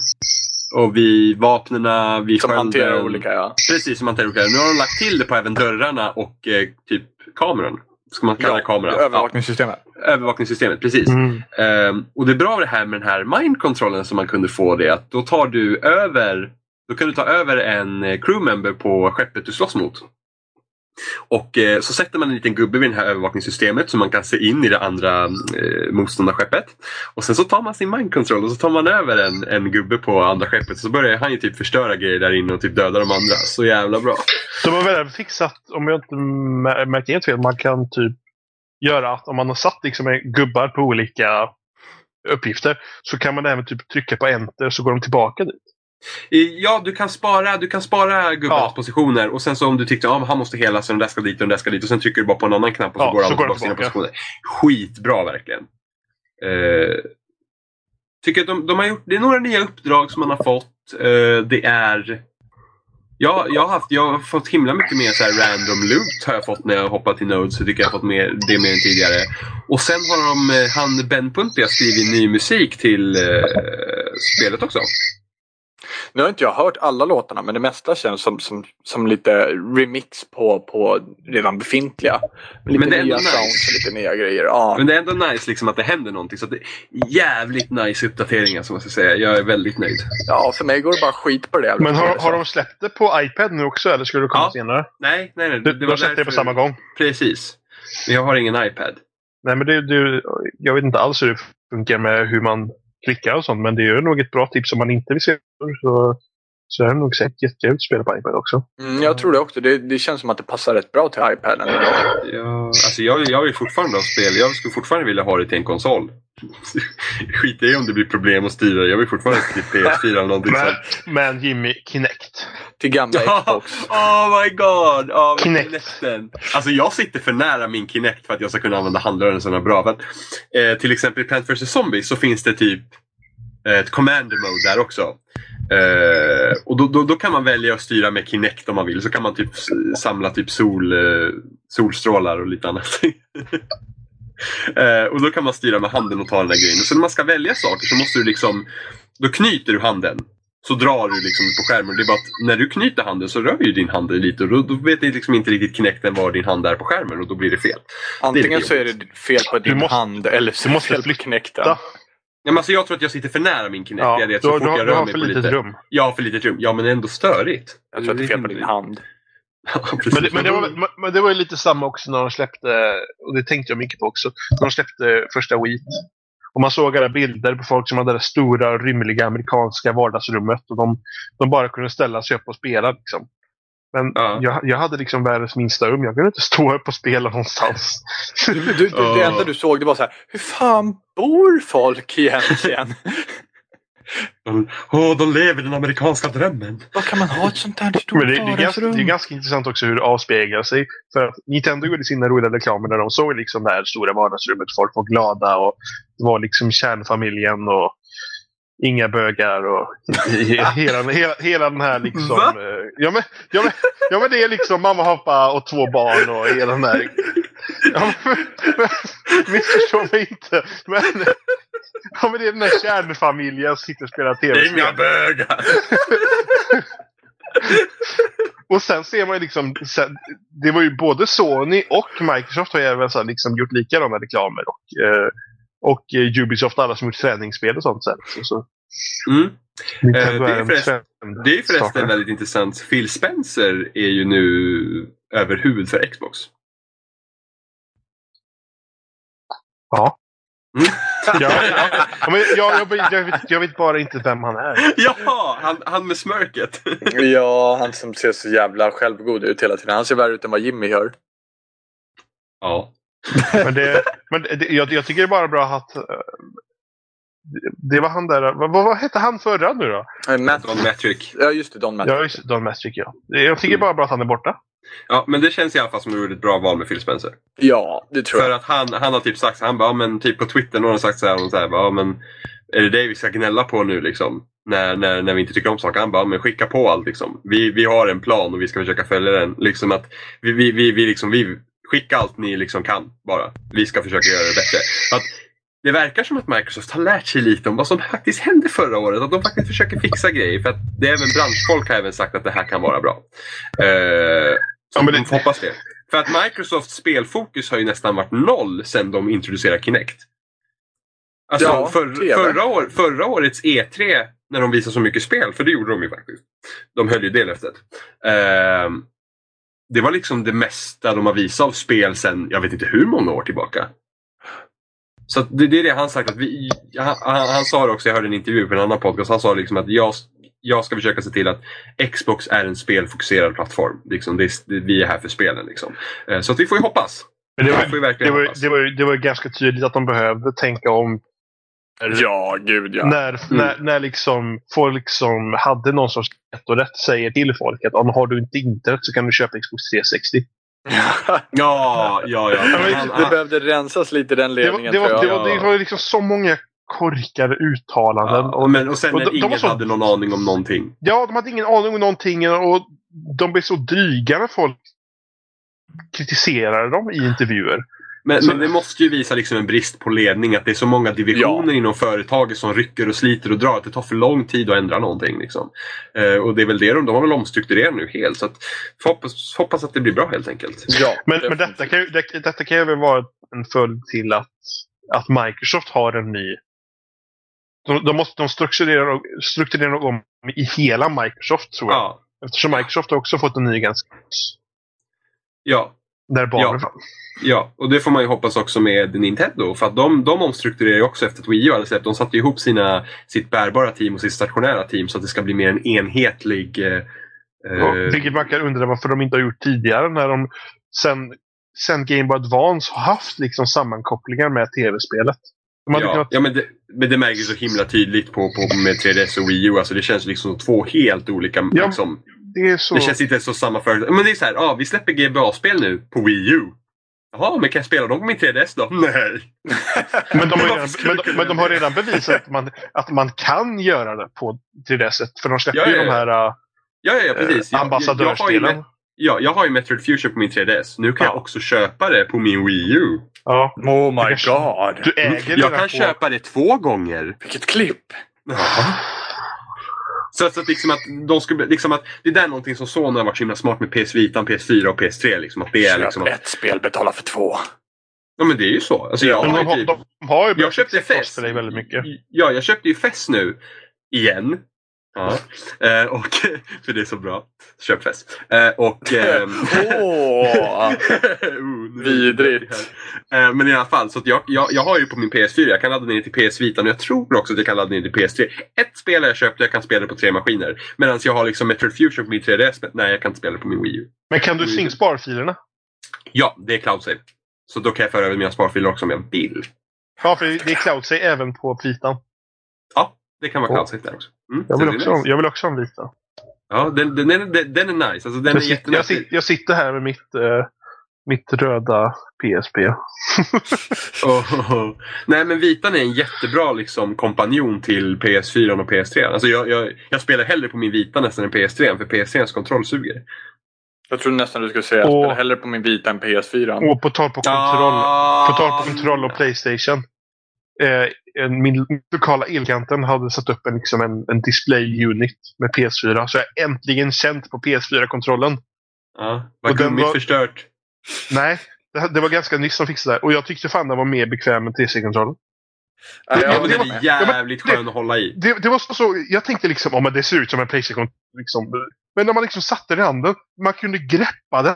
och vid vapnena, vid Som hanterar olika, ja. Precis, som hanterar olika. Nu har de lagt till det på även dörrarna och eh, typ kameran. Ska man kalla det kamera? Övervakningssystemet. Ja, övervakningssystemet, precis. Mm. Ehm, och det är bra det här med den här mind-kontrollen som man kunde få det att då tar du över då kan du ta över en eh, crewmember på skeppet du slåss mot. Och eh, så sätter man en liten gubbe vid det här övervakningssystemet så man kan se in i det andra eh, motståndarskeppet. Och sen så tar man sin mind control och så tar man över en, en gubbe på andra skeppet. Så börjar han ju typ förstöra grejer där inne och typ döda de andra. Så jävla bra. De har väl även fixat, om jag inte märker helt fel, man kan typ göra att om man har satt liksom gubbar på olika uppgifter så kan man även typ trycka på enter så går de tillbaka dit. Ja, du kan spara, du kan spara gubbarnas Ja. positioner och sen så om du tyckte att ah, han måste hela så den där ska dit och den där ska dit och sen trycker du bara på en annan knapp och så Ja, går går tillbaka till sina positioner. Skitbra verkligen. Eh, tycker att de, de har gjort, det är några nya uppdrag som man har fått. Eh, det är Ja, jag har, haft, jag har fått himla mycket mer så här random loot har jag fått när jag hoppat till Nodes. Så tycker jag har fått mer, det mer än tidigare. Och sen har de, eh, han Ben Punti har skrivit ny musik till eh, spelet också. Nu har inte jag hört alla låtarna men det mesta känns som, som, som lite remix på, på redan befintliga. Lite Men det är nya ändå nice. sounds och lite nya grejer. Ja. Men det är ändå nice liksom att det händer någonting. Så det är jävligt nice uppdateringar som jag ska säga. Jag är väldigt nöjd. ja, för mig går det bara skit på det Men har, har de släppt det på iPad nu också eller skulle det komma Ja. senare? Nej, nej, nej. De, de har släppt det på samma gång. Precis. Men jag har ingen iPad. Nej, men det, det, jag vet inte alls hur det funkar med hur man klickar och sånt men det är ju nog ett bra tips om man inte vill se det. Så Så det är nog säkert jättekul att spela på iPad också. Mm, jag tror det också. Det, det känns som att det passar rätt bra till iPaden. Ja, alltså jag, jag vill fortfarande ha spel. Jag skulle fortfarande vilja ha det till en konsol. Skit i om det blir problem att styra. Jag vill fortfarande till PS4 eller någonting Men, sånt. men Jimmy, Kinect. Till gamla Xbox. oh my god! Oh, Kinect. Kinecten. Alltså jag sitter för nära min Kinect för att jag ska kunna använda handrörelserna bra. Men, eh, till exempel i Plant vs Zombies så finns det typ ett commander mode där också. Eh, och då, då, då kan man välja att styra med Kinect om man vill. Så kan man typ samla typ sol, eh, solstrålar och lite annat. eh, och då kan man styra med handen och ta den där grejen. Så när man ska välja saker så måste du liksom Då knyter du handen. Så drar du liksom på skärmen. Det är bara att när du knyter handen så rör ju din hand lite och då, då vet liksom inte riktigt Kinecten var din hand är på skärmen och då blir det fel. Antingen lite så är det fel på din måste- hand eller så du måste fel på. Kinecten. Ja, men alltså jag tror att jag sitter för nära min Kinect. Ja, det är det du, fort du, du har mig för litet lite. rum. Ja, för litet rum. Ja, men ändå störigt. Jag tror att det är fel på din hand. Ja. Men det, men, det var, men- men det var ju lite samma också när de släppte, och det tänkte jag mycket på också, när de släppte första Wii. Och man såg alla bilder på folk som hade det stora, rymliga amerikanska vardagsrummet och de, de bara kunde ställa sig upp och spela. Liksom. Men Ja. jag, jag hade liksom världens minsta rum. Jag kunde inte stå upp och spela någonstans. Du, du, du, Det enda du såg det var så här, hur fan bor folk egentligen? Åh, de lever den amerikanska drömmen. Vad kan man ha ett sånt här stort Men det, det, är ganska, det är ganska intressant också hur det avspeglar sig. För att Nintendo gjorde sina roliga reklamer där de såg liksom det här stora vardagsrummet. Folk var glada och det var liksom kärnfamiljen och inga bögar och hela, hela, hela den här liksom... Va? eh, Ja men, ja, men, ja men det är liksom mamma, pappa och två barn och hela den här... Ja, men, men, missförstå mig inte. Men, ja, men det är den här kärnfamiljen som sitter och spelar tv-spel. Inga bögar! Och sen ser man ju liksom, sen, det var ju både Sony och Microsoft har ju även så liksom gjort likadana reklamer. Och, eh, och eh, Ubisoft, alla som gjort träningsspel och sånt sen. Så, så, Mm. Det är en förresten- trend- Det är förresten väldigt intressant. Phil Spencer är ju nu överhuvud för Xbox. Ja. Mm. Ja, ja. men jag, jag, jag, vet, jag vet bara inte vem han är. ja, han, han med smörket. Ja, han som ser så jävla självgod ut hela tiden. Han ser värre ut än vad Jimmy gör. ja. Men, det, men det, jag, jag tycker det är bara bra att... eh, det- det var han där... Vad, vad hette han förra nu då? Eh, Matt, Don Metric. ja, just det. Don Matt. Ja, just det, Don Mastrick ja. Jag tycker bara bra att han är borta. Ja, men det känns i alla fall som ett bra val med Phil Spencer. Ja, det tror För jag. att han, han har typ sagt han bara, men typ på Twitter, någon har sagt så här, så här bara, men är det det vi ska gnälla på nu liksom? När, när, när vi inte tycker om saker. Han bara, men skicka på allt liksom. Vi, vi har en plan och vi ska försöka följa den. Liksom att vi, vi, vi, vi, liksom, vi skicka allt ni liksom kan bara. Vi ska försöka göra det bättre. Att det verkar som att Microsoft har lärt sig lite om vad som faktiskt hände förra året. Att de faktiskt försöker fixa grejer. För att det är även branschfolk har även sagt att det här kan vara bra. Så Ja, men de det- hoppas det. För att Microsofts spelfokus har ju nästan varit noll sedan de introducerade Kinect. Alltså Ja, för, förra, år, förra årets E3 när de visade så mycket spel, för det gjorde de ju faktiskt. De höll ju det löftet. Ehm, det var liksom det mesta de har visat av spel sedan jag vet inte hur många år tillbaka. Så det, det är det han sagt. Att vi, han, han, han sa det också, jag hörde en intervju på en annan podcast. Han sa liksom att jag, jag ska försöka se till att Xbox är en spelfokuserad plattform. Liksom, det, är- det, vi är här för spelen. Liksom. Eh, Så att vi får ju hoppas. Men det var, ju det, verkligen var, hoppas. det, var, det var ganska tydligt att de behövde tänka om Ja, gud ja. När, när, när liksom folk som hade någon sorts rätt säger till folk att om har du inte internet så kan du köpa Xbox 360. Ja, ja, ja. Han, det behövde rensas lite i den Det var, ledningen det var, det var, det var liksom så många korkade uttalanden. ja, och, men, och sen och när de- de ingen var så- hade någon aning om någonting. ja, de hade ingen aning om någonting och de blev så dryga när folk kritiserade dem i intervjuer. Men, Så- men det måste ju visa liksom en brist på ledning. Att det är så många divisioner inom företaget som rycker och sliter och drar. Att det tar för lång tid att ändra någonting. Liksom. Eh, och det är väl det de, de har väl omstrukturerat nu helt. Så att, hoppas, hoppas att det blir bra helt enkelt. Ja, Men, men detta, kan ju, det, detta kan ju även vara en följd till att, att Microsoft har en ny... De, de, måste, de strukturerar, strukturerar om i hela Microsoft tror jag. Ja, Eftersom Microsoft har också fått en ny ganska... ja. När barnen Ja. Ja, och det får man ju hoppas också med Nintendo. För att de, de omstrukturerar ju också efter att Wii U hade släppt. De satte ju ihop sina, sitt bärbara team och sitt stationära team så att det ska bli mer en enhetlig... Eh, Ja, eh, vilket man kan undra varför de inte har gjort tidigare när de sen, sen Game Boy Advance har haft liksom sammankopplingar med tv-spelet. De ja, kunnat, ja men, det, men det märks ju så himla tydligt på, på, med 3DS och Wii U. Alltså det känns liksom som två helt olika... Ja, liksom, det är så... Det känns inte så samma företag. Men det är så här, ja, vi släpper GBA-spel nu på Wii U. Jaha, men kan jag spela dem på min 3DS då? Nej. Men de, redan, men, de, men de har redan bevisat att man, att man kan göra det på 3DS. För de släpper Ja, ju ja, de ja. här äh, Ja, ja, precis. Jag, jag, jag, ja, jag har ju Metroid Future på min 3DS. Nu kan Ja. jag också köpa det på min Wii U. Ja. Oh my god. Du äger Jag redan kan på... köpa det två gånger. Vilket klipp! Så, att- så att, liksom att de skulle, liksom att det där är någonting som Sony har varit så himla smart med PS Vita, PS4 och PS3. Liksom, att det är liksom Köp att, ett spel, betala för två. ja men det är ju så. Alltså, jag, Men har de, ju har, typ, de har ju jag köpte FES FES. för dig väldigt mycket. Ja, jag köpte ju FES nu. Igen. Ja. Eh, och, för det är så bra. Köp FES. Eh, och... ehm! Oh, nu- Vidrigt. Eh, Men i alla fall, så jag, jag, jag har ju på min PS4, jag kan ladda ner till PS Vita och jag tror också att jag kan ladda ner till PS3. Ett spel har jag köpt och jag kan spela det på tre maskiner. Medan jag har liksom Metroid Fusion på min 3DS, men nej jag kan inte spela det på min Wii U. Men kan du synka sparfilerna? Ja, det är cloud save. Så då kan jag föra över mina sparfiler också om jag vill. Ja, för det är cloud save även på vitan. Ja, det kan vara Åh. cloud save där också. Mm, Jag vill, är också, ha- nice. jag vill också ha en vita. Ja, den, den, den, den, är nice. Alltså, den är Jag, sitter, jag, sitter, jag sitter här med mitt, eh, mitt röda PSP. Oh, Nej men Vitan är en jättebra liksom, kompanjon till PS4 och PS3. Alltså, jag, jag, jag spelar hellre på min Vita nästan än PS3 för PS3s kontroll suger. Jag trodde nästan du skulle säga att jag spelar hellre på min vita än PS4. Och på tal på kontroll, på tal på kontroll och Playstation. Eh, min lokala Elkanten hade satt upp en, liksom en, en display unit med PS4. Så jag äntligen känt på PS4-kontrollen. Ja, var gummit var- förstört? Nej, det, det var ganska nyss de fixade det. Och jag tyckte fan den var mer bekväm än 3C-kontrollen. Ja, Ja, men är men jävligt det- skön att hålla i. Det, det var så, så, jag tänkte liksom, oh, men det ser ut som en Playstation. Liksom. Men när man liksom satte den i handen, man kunde greppa den.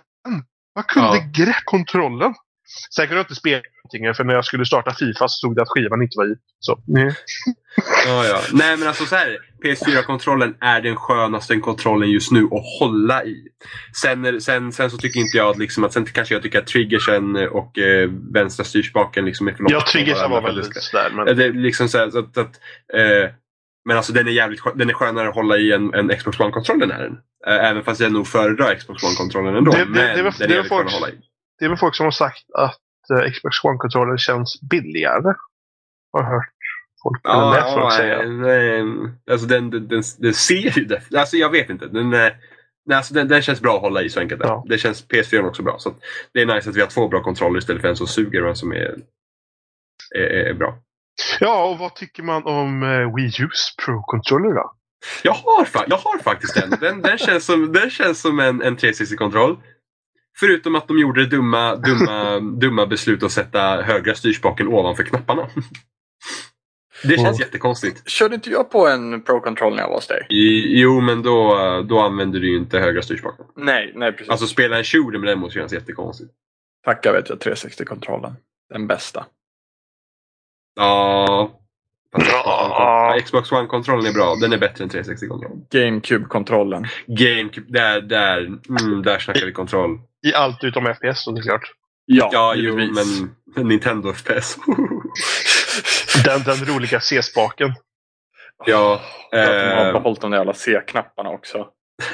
Man kunde Ja. greppa kontrollen. Sen kunde jag inte spela någonting, för när jag skulle starta Fifa så stod det att skivan inte var i. Så, nej. Ja, ja. Nej men alltså så här. PS4-kontrollen är den skönaste kontrollen just nu att hålla i. Sen, sen, sen så tycker inte jag att liksom, att sen kanske jag tycker att triggersen och eh, vänstra styrspaken liksom är för långt från triggersen var väldigt sådär. Men... Ja, Det är liksom så här, så att, att, eh, men alltså den är jävligt den är skönare att hålla i än, än Xbox One-kontrollen är den. Även fast jag nog föredrar Xbox One-kontrollen ändå. Det- det- men det var- den är jävligt folk- skön att hålla i. Det är väl folk som har sagt att uh, Xbox One-kontrollen känns billigare. Har hört folk, eller läst folk säga. nej, alltså den, den, den, den ser ju det. Alltså jag vet inte. Den, eh, nej, alltså den, den känns bra att hålla i så enkelt. Ja. Det känns PS4 också bra. Så det är nice att vi har två bra kontroller istället för en som suger och en som är, är, är bra. Ja, och vad tycker man om uh, Wii U's Pro-controller då? Jag har, jag har faktiskt en. Den, den, känns som, den känns som en, en 360-kontroll. Förutom att de gjorde det dumma, dumma, dumma beslut att sätta högra styrspaken ovanför knapparna. Det känns Oh. jättekonstigt. Körde inte jag på en Pro-control när jag var hos dig? Jo, men då, då använder du ju inte högra styrspaken. Nej, nej precis. Alltså spela en shooter med den måste kännas jättekonstigt. Tacka vet jag 360-kontrollen. Den bästa. Ja. Ja. ja, Xbox One-kontrollen är bra. Den är bättre än 360-kontrollen. GameCube-kontrollen. GameCube, där, där, mm, där snackar vi kontroll. I allt utom FPS såklart. Ja, Ja, jo, men Nintendo FPS. Den, den roliga C-spaken. ja, Att de har eh, behållit de där jävla C-knapparna också.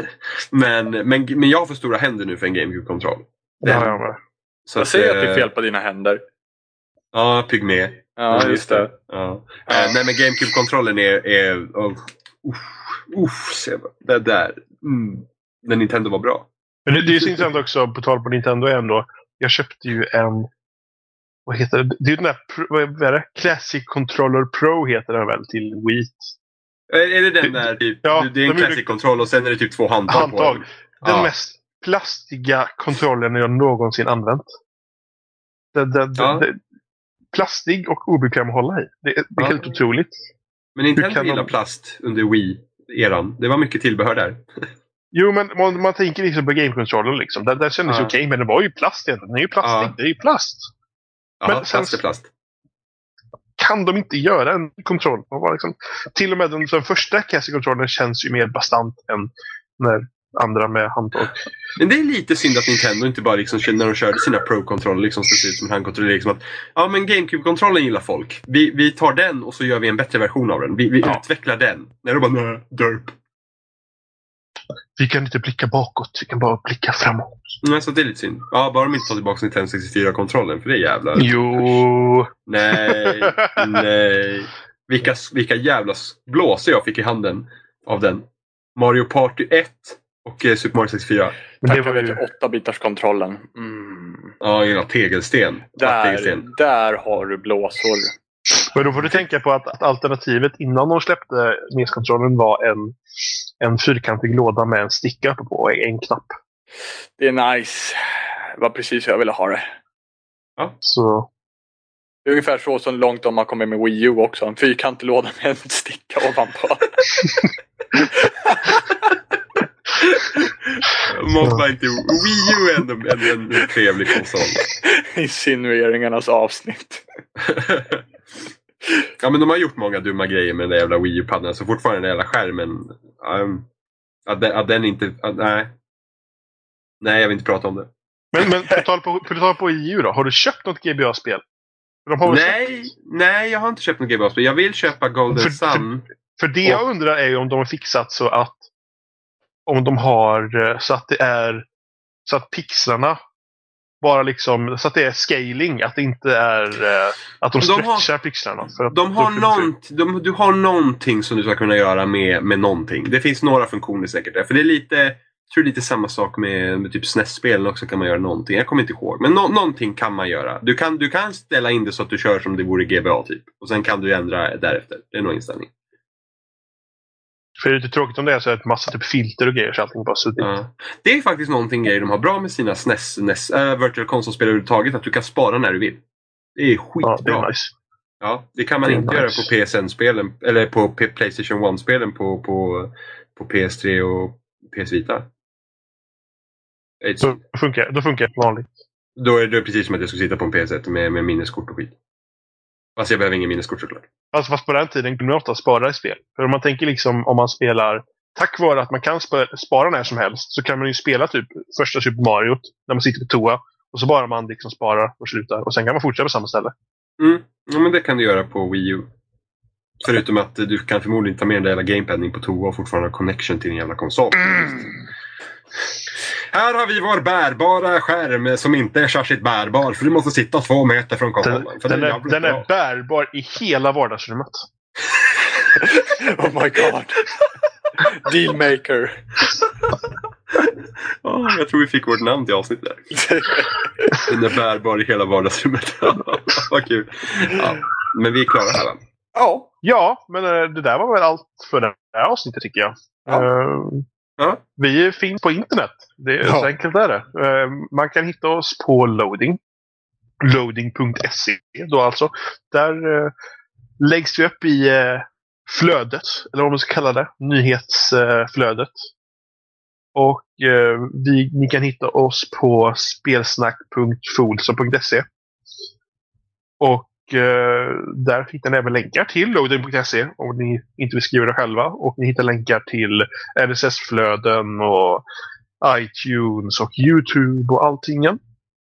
men, men, men jag har för stora händer nu för en GameCube-kontroll. Har jag med. Så Jag säger att det är eh, fel på dina händer. Ja, pygmé. Ja, just det. Ja. Ja. Eh, nej, men GameCube-kontrollen är... är oh, uff, uff, se vad- det där. Mm. När Nintendo var bra. Men det, det är så intressant också, på tal på Nintendo ändå. Jag köpte ju en... Vad heter det? Det är ju den där... Vad är det? Classic Controller Pro heter den väl till Wii. Är, är det den där typ, Ja, det är en classic-kontroll och sen är det typ två handtag, på Handtag. den? Den Ja. mest plastiga kontrollen jag någonsin använt. Den, den, Ja. den, plastig och obekväm att hålla i. Det, är- det är helt otroligt. Men Nintendo kan de- gillar plast under Wii-eran. Det var mycket tillbehör där. Jo, men man, man tänker liksom på game-kontrollen liksom. Den, den kändes Ja. okej, men det var ju plast egentligen. Den är ju plastig. Ja. Det är ju plast. Ja, Men plast sen- är plast. Kan de inte göra en kontroll? Liksom, till och med den, den första Cassie-kontrollen känns ju mer bastant än när andra med handtag. Men det är lite synd att Nintendo inte bara liksom, när de körde sina Pro-kontroller liksom så ser ut som en handkontroll. Liksom att, ja men GameCube-kontrollen gillar folk. Vi, vi tar den och så gör vi en bättre version av den. Vi, vi Ja. utvecklar den. När de bara nej, derp. Vi kan inte blicka bakåt, vi kan bara blicka framåt. Nej, så det är lite synd. Ja, bara de inte tar tillbaka Nintendo 64-kontrollen för det är jävla... Jo. Nej, nej. Vilka, vilka jävla blåsor jag fick i handen av den. Mario Party 1 och eh, Super Mario 64. Men det var ju... 8-bitars-kontrollen. Mm. Ja, hela tegelsten. Där, tegelsten. där har du blåsor. Men då får du tänka på att, att alternativet innan de släppte NES-kontrollen var en, en fyrkantig låda med en sticka uppe på och en knapp. Det är nice. Det var precis hur jag ville ha det. Så Det är ungefär så som långt de har kommit med Wii U också. En fyrkantig låda med en sticka ovanpå. Måste man inte... Wii U är ändå en, en trevlig konsol. Insinueringarnas avsnitt. ja, men de har gjort många dumma grejer med den där jävla Wii U-paddan. Så fortfarande den jävla skärmen... Um, att, den, att den inte... Att, nej. Nej, jag vill inte prata om det. Men, men på tal på, på, på EU då. Har du köpt något GBA-spel? För Nej, nej, jag har inte köpt något GBA-spel. Jag vill köpa Golden För- Sun. För det jag undrar är ju om de har fixat så att om de har eh, så att det är så att pixlarna bara liksom så att det är scaling. Att det inte är eh, att de, De har- stretchar pixlarna. För att De har nånt, de, du har någonting som du ska kunna göra med, med någonting. Det finns några funktioner säkert där. För det är lite, jag tror det är lite samma sak med, med typ SNES-spelen också kan man göra någonting. Jag kommer inte ihåg. Men nå- någonting kan man göra. Du kan, du kan ställa in det så att du kör som det vore GBA typ. Och sen kan du ändra därefter. Det är nog inställning. För det är lite tråkigt om det är så att massa typ filter och grejer så allting bara suddigt. Ja. Det är faktiskt någonting grejer de har bra med sina SNES, NES, äh, Virtual Console-spel överhuvudtaget. Att du kan spara när du vill. Det är Ja, skitbra. det är nice. Ja, det kan man Det inte göra nice. på PSN-spelen, eller på P- Playstation 1-spelen på, på, på PS3 och PS Vita. Då funkar, då funkar det vanligt. Då är det precis som att jag skulle sitta på en PS1 med, med minneskort och skit. Fast jag behöver ingen minneskort såklart. Alltså, fast på den tiden kunde man ofta spara i spel. För om man tänker liksom om man spelar Tack vare att man kan spa- spara när som helst så kan man ju spela typ första Super Mario när man sitter på toa. Och så bara man liksom sparar och slutar. Och sen kan man fortsätta på samma ställe. Mm. Ja, men det kan du göra på Wii U. Förutom att du kan förmodligen ta med den där jävla gamepaden in på toa och fortfarande ha connection till din jävla konsol. Här har vi vår bärbara skärm som inte är särskilt bärbar för du måste sitta två meter från Den, konsolen. För den, det är, den är bärbar i hela vardagsrummet. Oh my god. Dealmaker. Ja, jag tror vi fick vårt namn till avsnittet. Den är bärbar i hela vardagsrummet. Vad kul. Ja, men vi är klara här va? Ja. Ja, men eh, det där var väl allt för det här avsnittet tycker jag. Ja. Eh, Ja. Vi finns på internet. Det är Ja. Så enkelt är det. Eh, Man kan hitta oss på loading. Loading.se då alltså. Där eh, läggs vi upp i eh, flödet, eller vad man ska kalla det. Nyhetsflödet. Och vi, ni kan hitta oss på spelsnack.folsom.se. Och där hittar ni även länkar till loading.se om ni inte vill skriva det själva. Och ni hittar länkar till RSS-flöden och iTunes och YouTube och allting.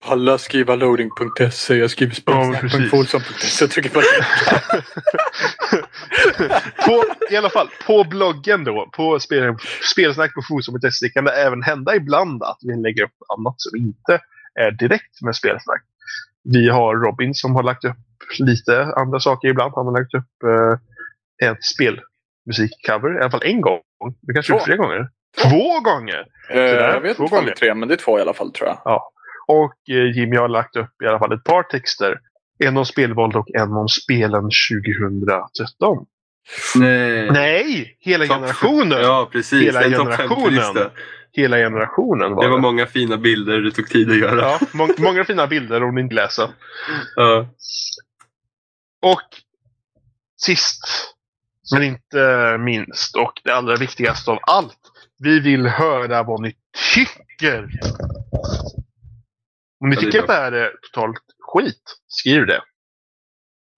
Alla skriver loading.se. Jag skriver spelsnack.folsom.se. Jag trycker på på, I alla fall, på bloggen då, på spel, spelsnack på forum.se kan det även hända ibland att vi lägger upp annat som inte är direkt med spelsnack. Vi har Robin som har lagt upp lite andra saker ibland. Han har lagt upp eh, ett spelmusikcover, i alla fall en gång. Det kanske Två. är flera gånger. Två gånger! Eh, jag vet två inte om det gånger. tre, men det är två i alla fall tror jag. Och eh, Jimmy har lagt upp i alla fall ett par texter. En om spelvåld och en om spelen 2013. Nej. Nej! Hela Topp- generationen! Ja, precis. Hela generationen. 50-lista. Hela generationen var Det det. var många fina bilder det tog tid att göra. ja, må många fina bilder om ni inte läser. Ja. Och sist, men inte minst, och det allra viktigaste av allt. Vi vill höra vad ni tycker. Om ni tycker att det här är totalt skit, skriv det.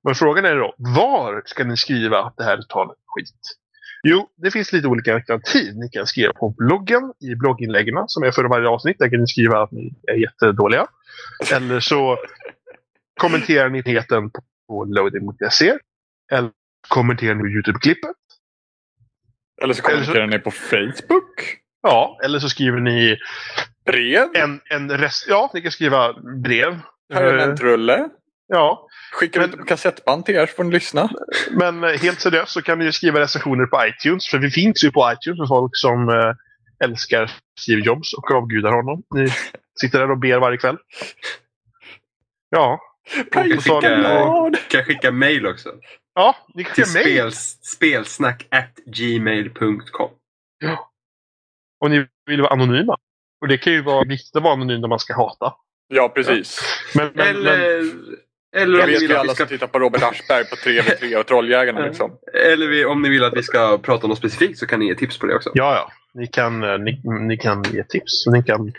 Men frågan är då, var ska ni skriva att det här är totalt skit? Jo, det finns lite olika alternativ. Ni kan skriva på bloggen, i blogginläggen som är för varje avsnitt. Där kan ni skriva att ni är jättedåliga. Eller så kommenterar ni nyheten på loading.se. Eller kommenterar ni Youtube-klippet. Eller så kommenterar ni på Facebook. Ja, eller så skriver ni Brev. en, en rest... Ja, ni kan skriva brev. Eh, Permanentrulle. Ja, Skickar Men- ut på kassettband till er så får ni lyssna. men eh, helt seriöst så kan ni ju skriva recensioner på iTunes. För vi finns ju på iTunes för folk som eh, älskar Steve Jobs och avgudar honom. Ni sitter där och ber varje kväll. Ja, kan Och så- skicka-. Kan jag skicka mail också? ja ni kan Till skicka mejl. spels, spelsnack at gmail.com. Och ni vill vara anonyma. Och det kan ju vara viktigt att vara anonym när man ska hata. Ja, precis. Men, men, men, Eller, eller, Jag om ni vet vill ju att alla vi ska, som tittar på Robert Aschberg på 3v3 och Trolljägarna liksom. eller vi, om ni vill att vi ska prata om något specifikt så kan ni ge tips på det också. ja, ja. Ni kan, eh, ni, ni kan ge tips. Ni kan,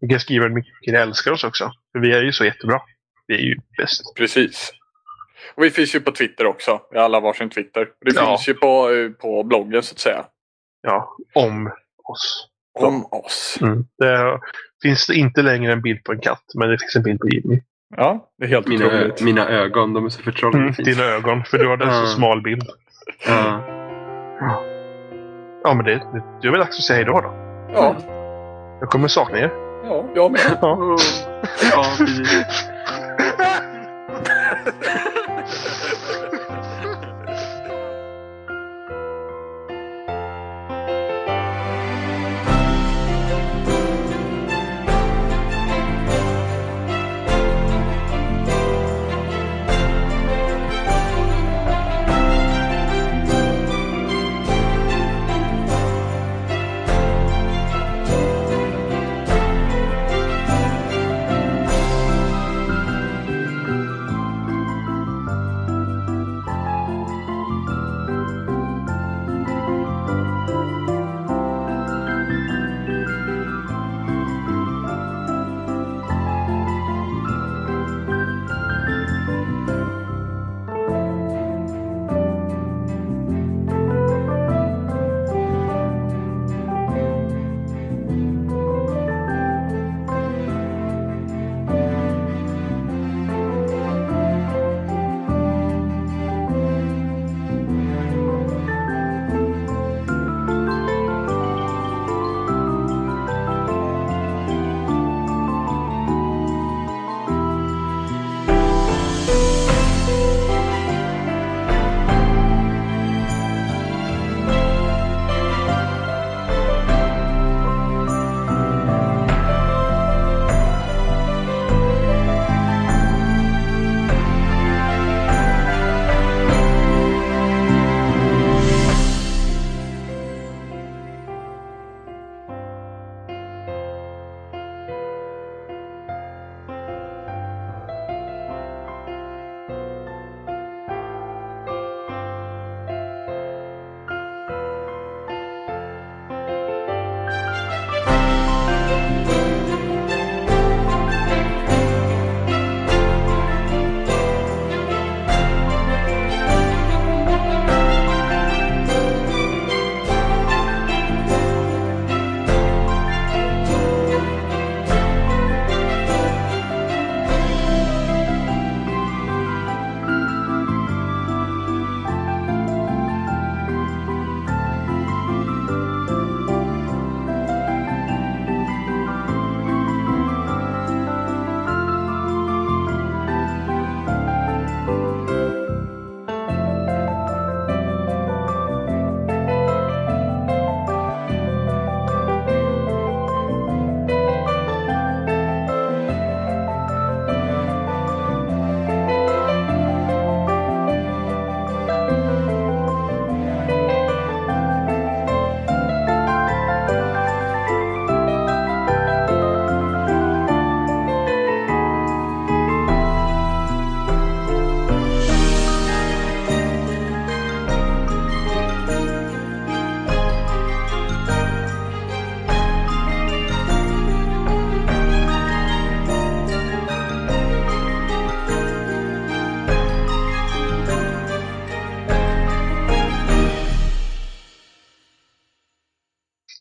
ni kan skriva hur mycket ni älskar oss också. För vi är ju så jättebra. Vi är ju bäst. Precis. Och vi finns ju på Twitter också. Vi har alla varsin Twitter. Det Ja. finns ju på, eh, på bloggen så att säga. Ja, om oss. Om oss. Mm. Det finns det inte längre en bild på en katt, men det finns en bild på Jimmy. Ja, det är helt Mina, otroligt. mina ögon, de är så förtrollande Mm, dina ögon, för du har en så smal bild. Ja. Ja, men det, det, det är väl dags att säga hejdå då. Ja, Jag kommer sakna er. ja, jag med. Ja. ja, precis.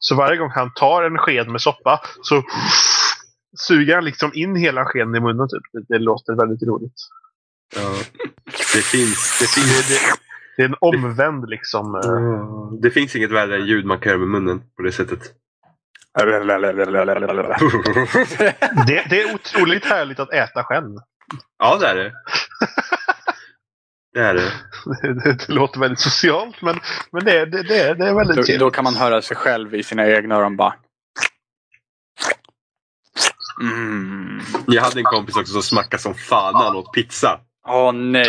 Så varje gång han tar en sked med soppa så suger han liksom in hela skeden i munnen. Typ. Det, låter väldigt roligt. Ja. Det finns, det finns, det, Det är en omvänd liksom. eh, det finns inget värre ljud man kan göra med munnen på det sättet. Det, det är otroligt härligt att äta själv. Ja, det är det. Det är det. Det, låter väldigt socialt men, men det, det, det, det är väldigt Då, då kan man höra sig själv i sina egna öron bara. Mm. Jag hade en kompis också som smackade som fan när han åt pizza. Åh nej.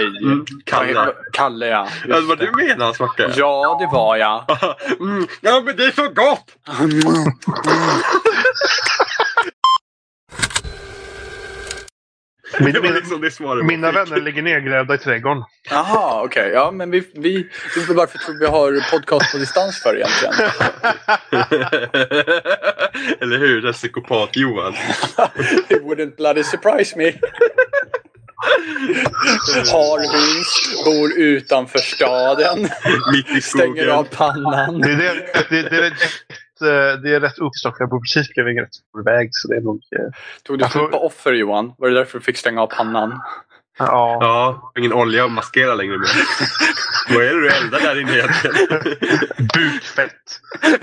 Kalle. Kalle ja. Det var du menade han smackade? Ja, det var jag. Mm, ja, men det är så gott! Min, Det var mina, liksom det svaret mina vänner ligger nedgrävda i trädgården. Jaha, okej. Ja, men vi, vi, vi, varför tror vi har podcast på distans för egentligen? Eller hur? Den psykopat-Johan. It wouldn't bloody surprise me. Har hus, bor utanför staden, Mitt i stänger av skogen. pannan. Det, det, det, det, är eh, det är rätt uppstockat. Jag bor precis bredvid en rätt stor väg. Så det är nog... eh, Tog du slut på offer Johan? Var det därför du fick stänga av pannan? Ja. Ja, ingen olja att maskera längre med. Vad är det du eldar där inne egentligen? Bukfett.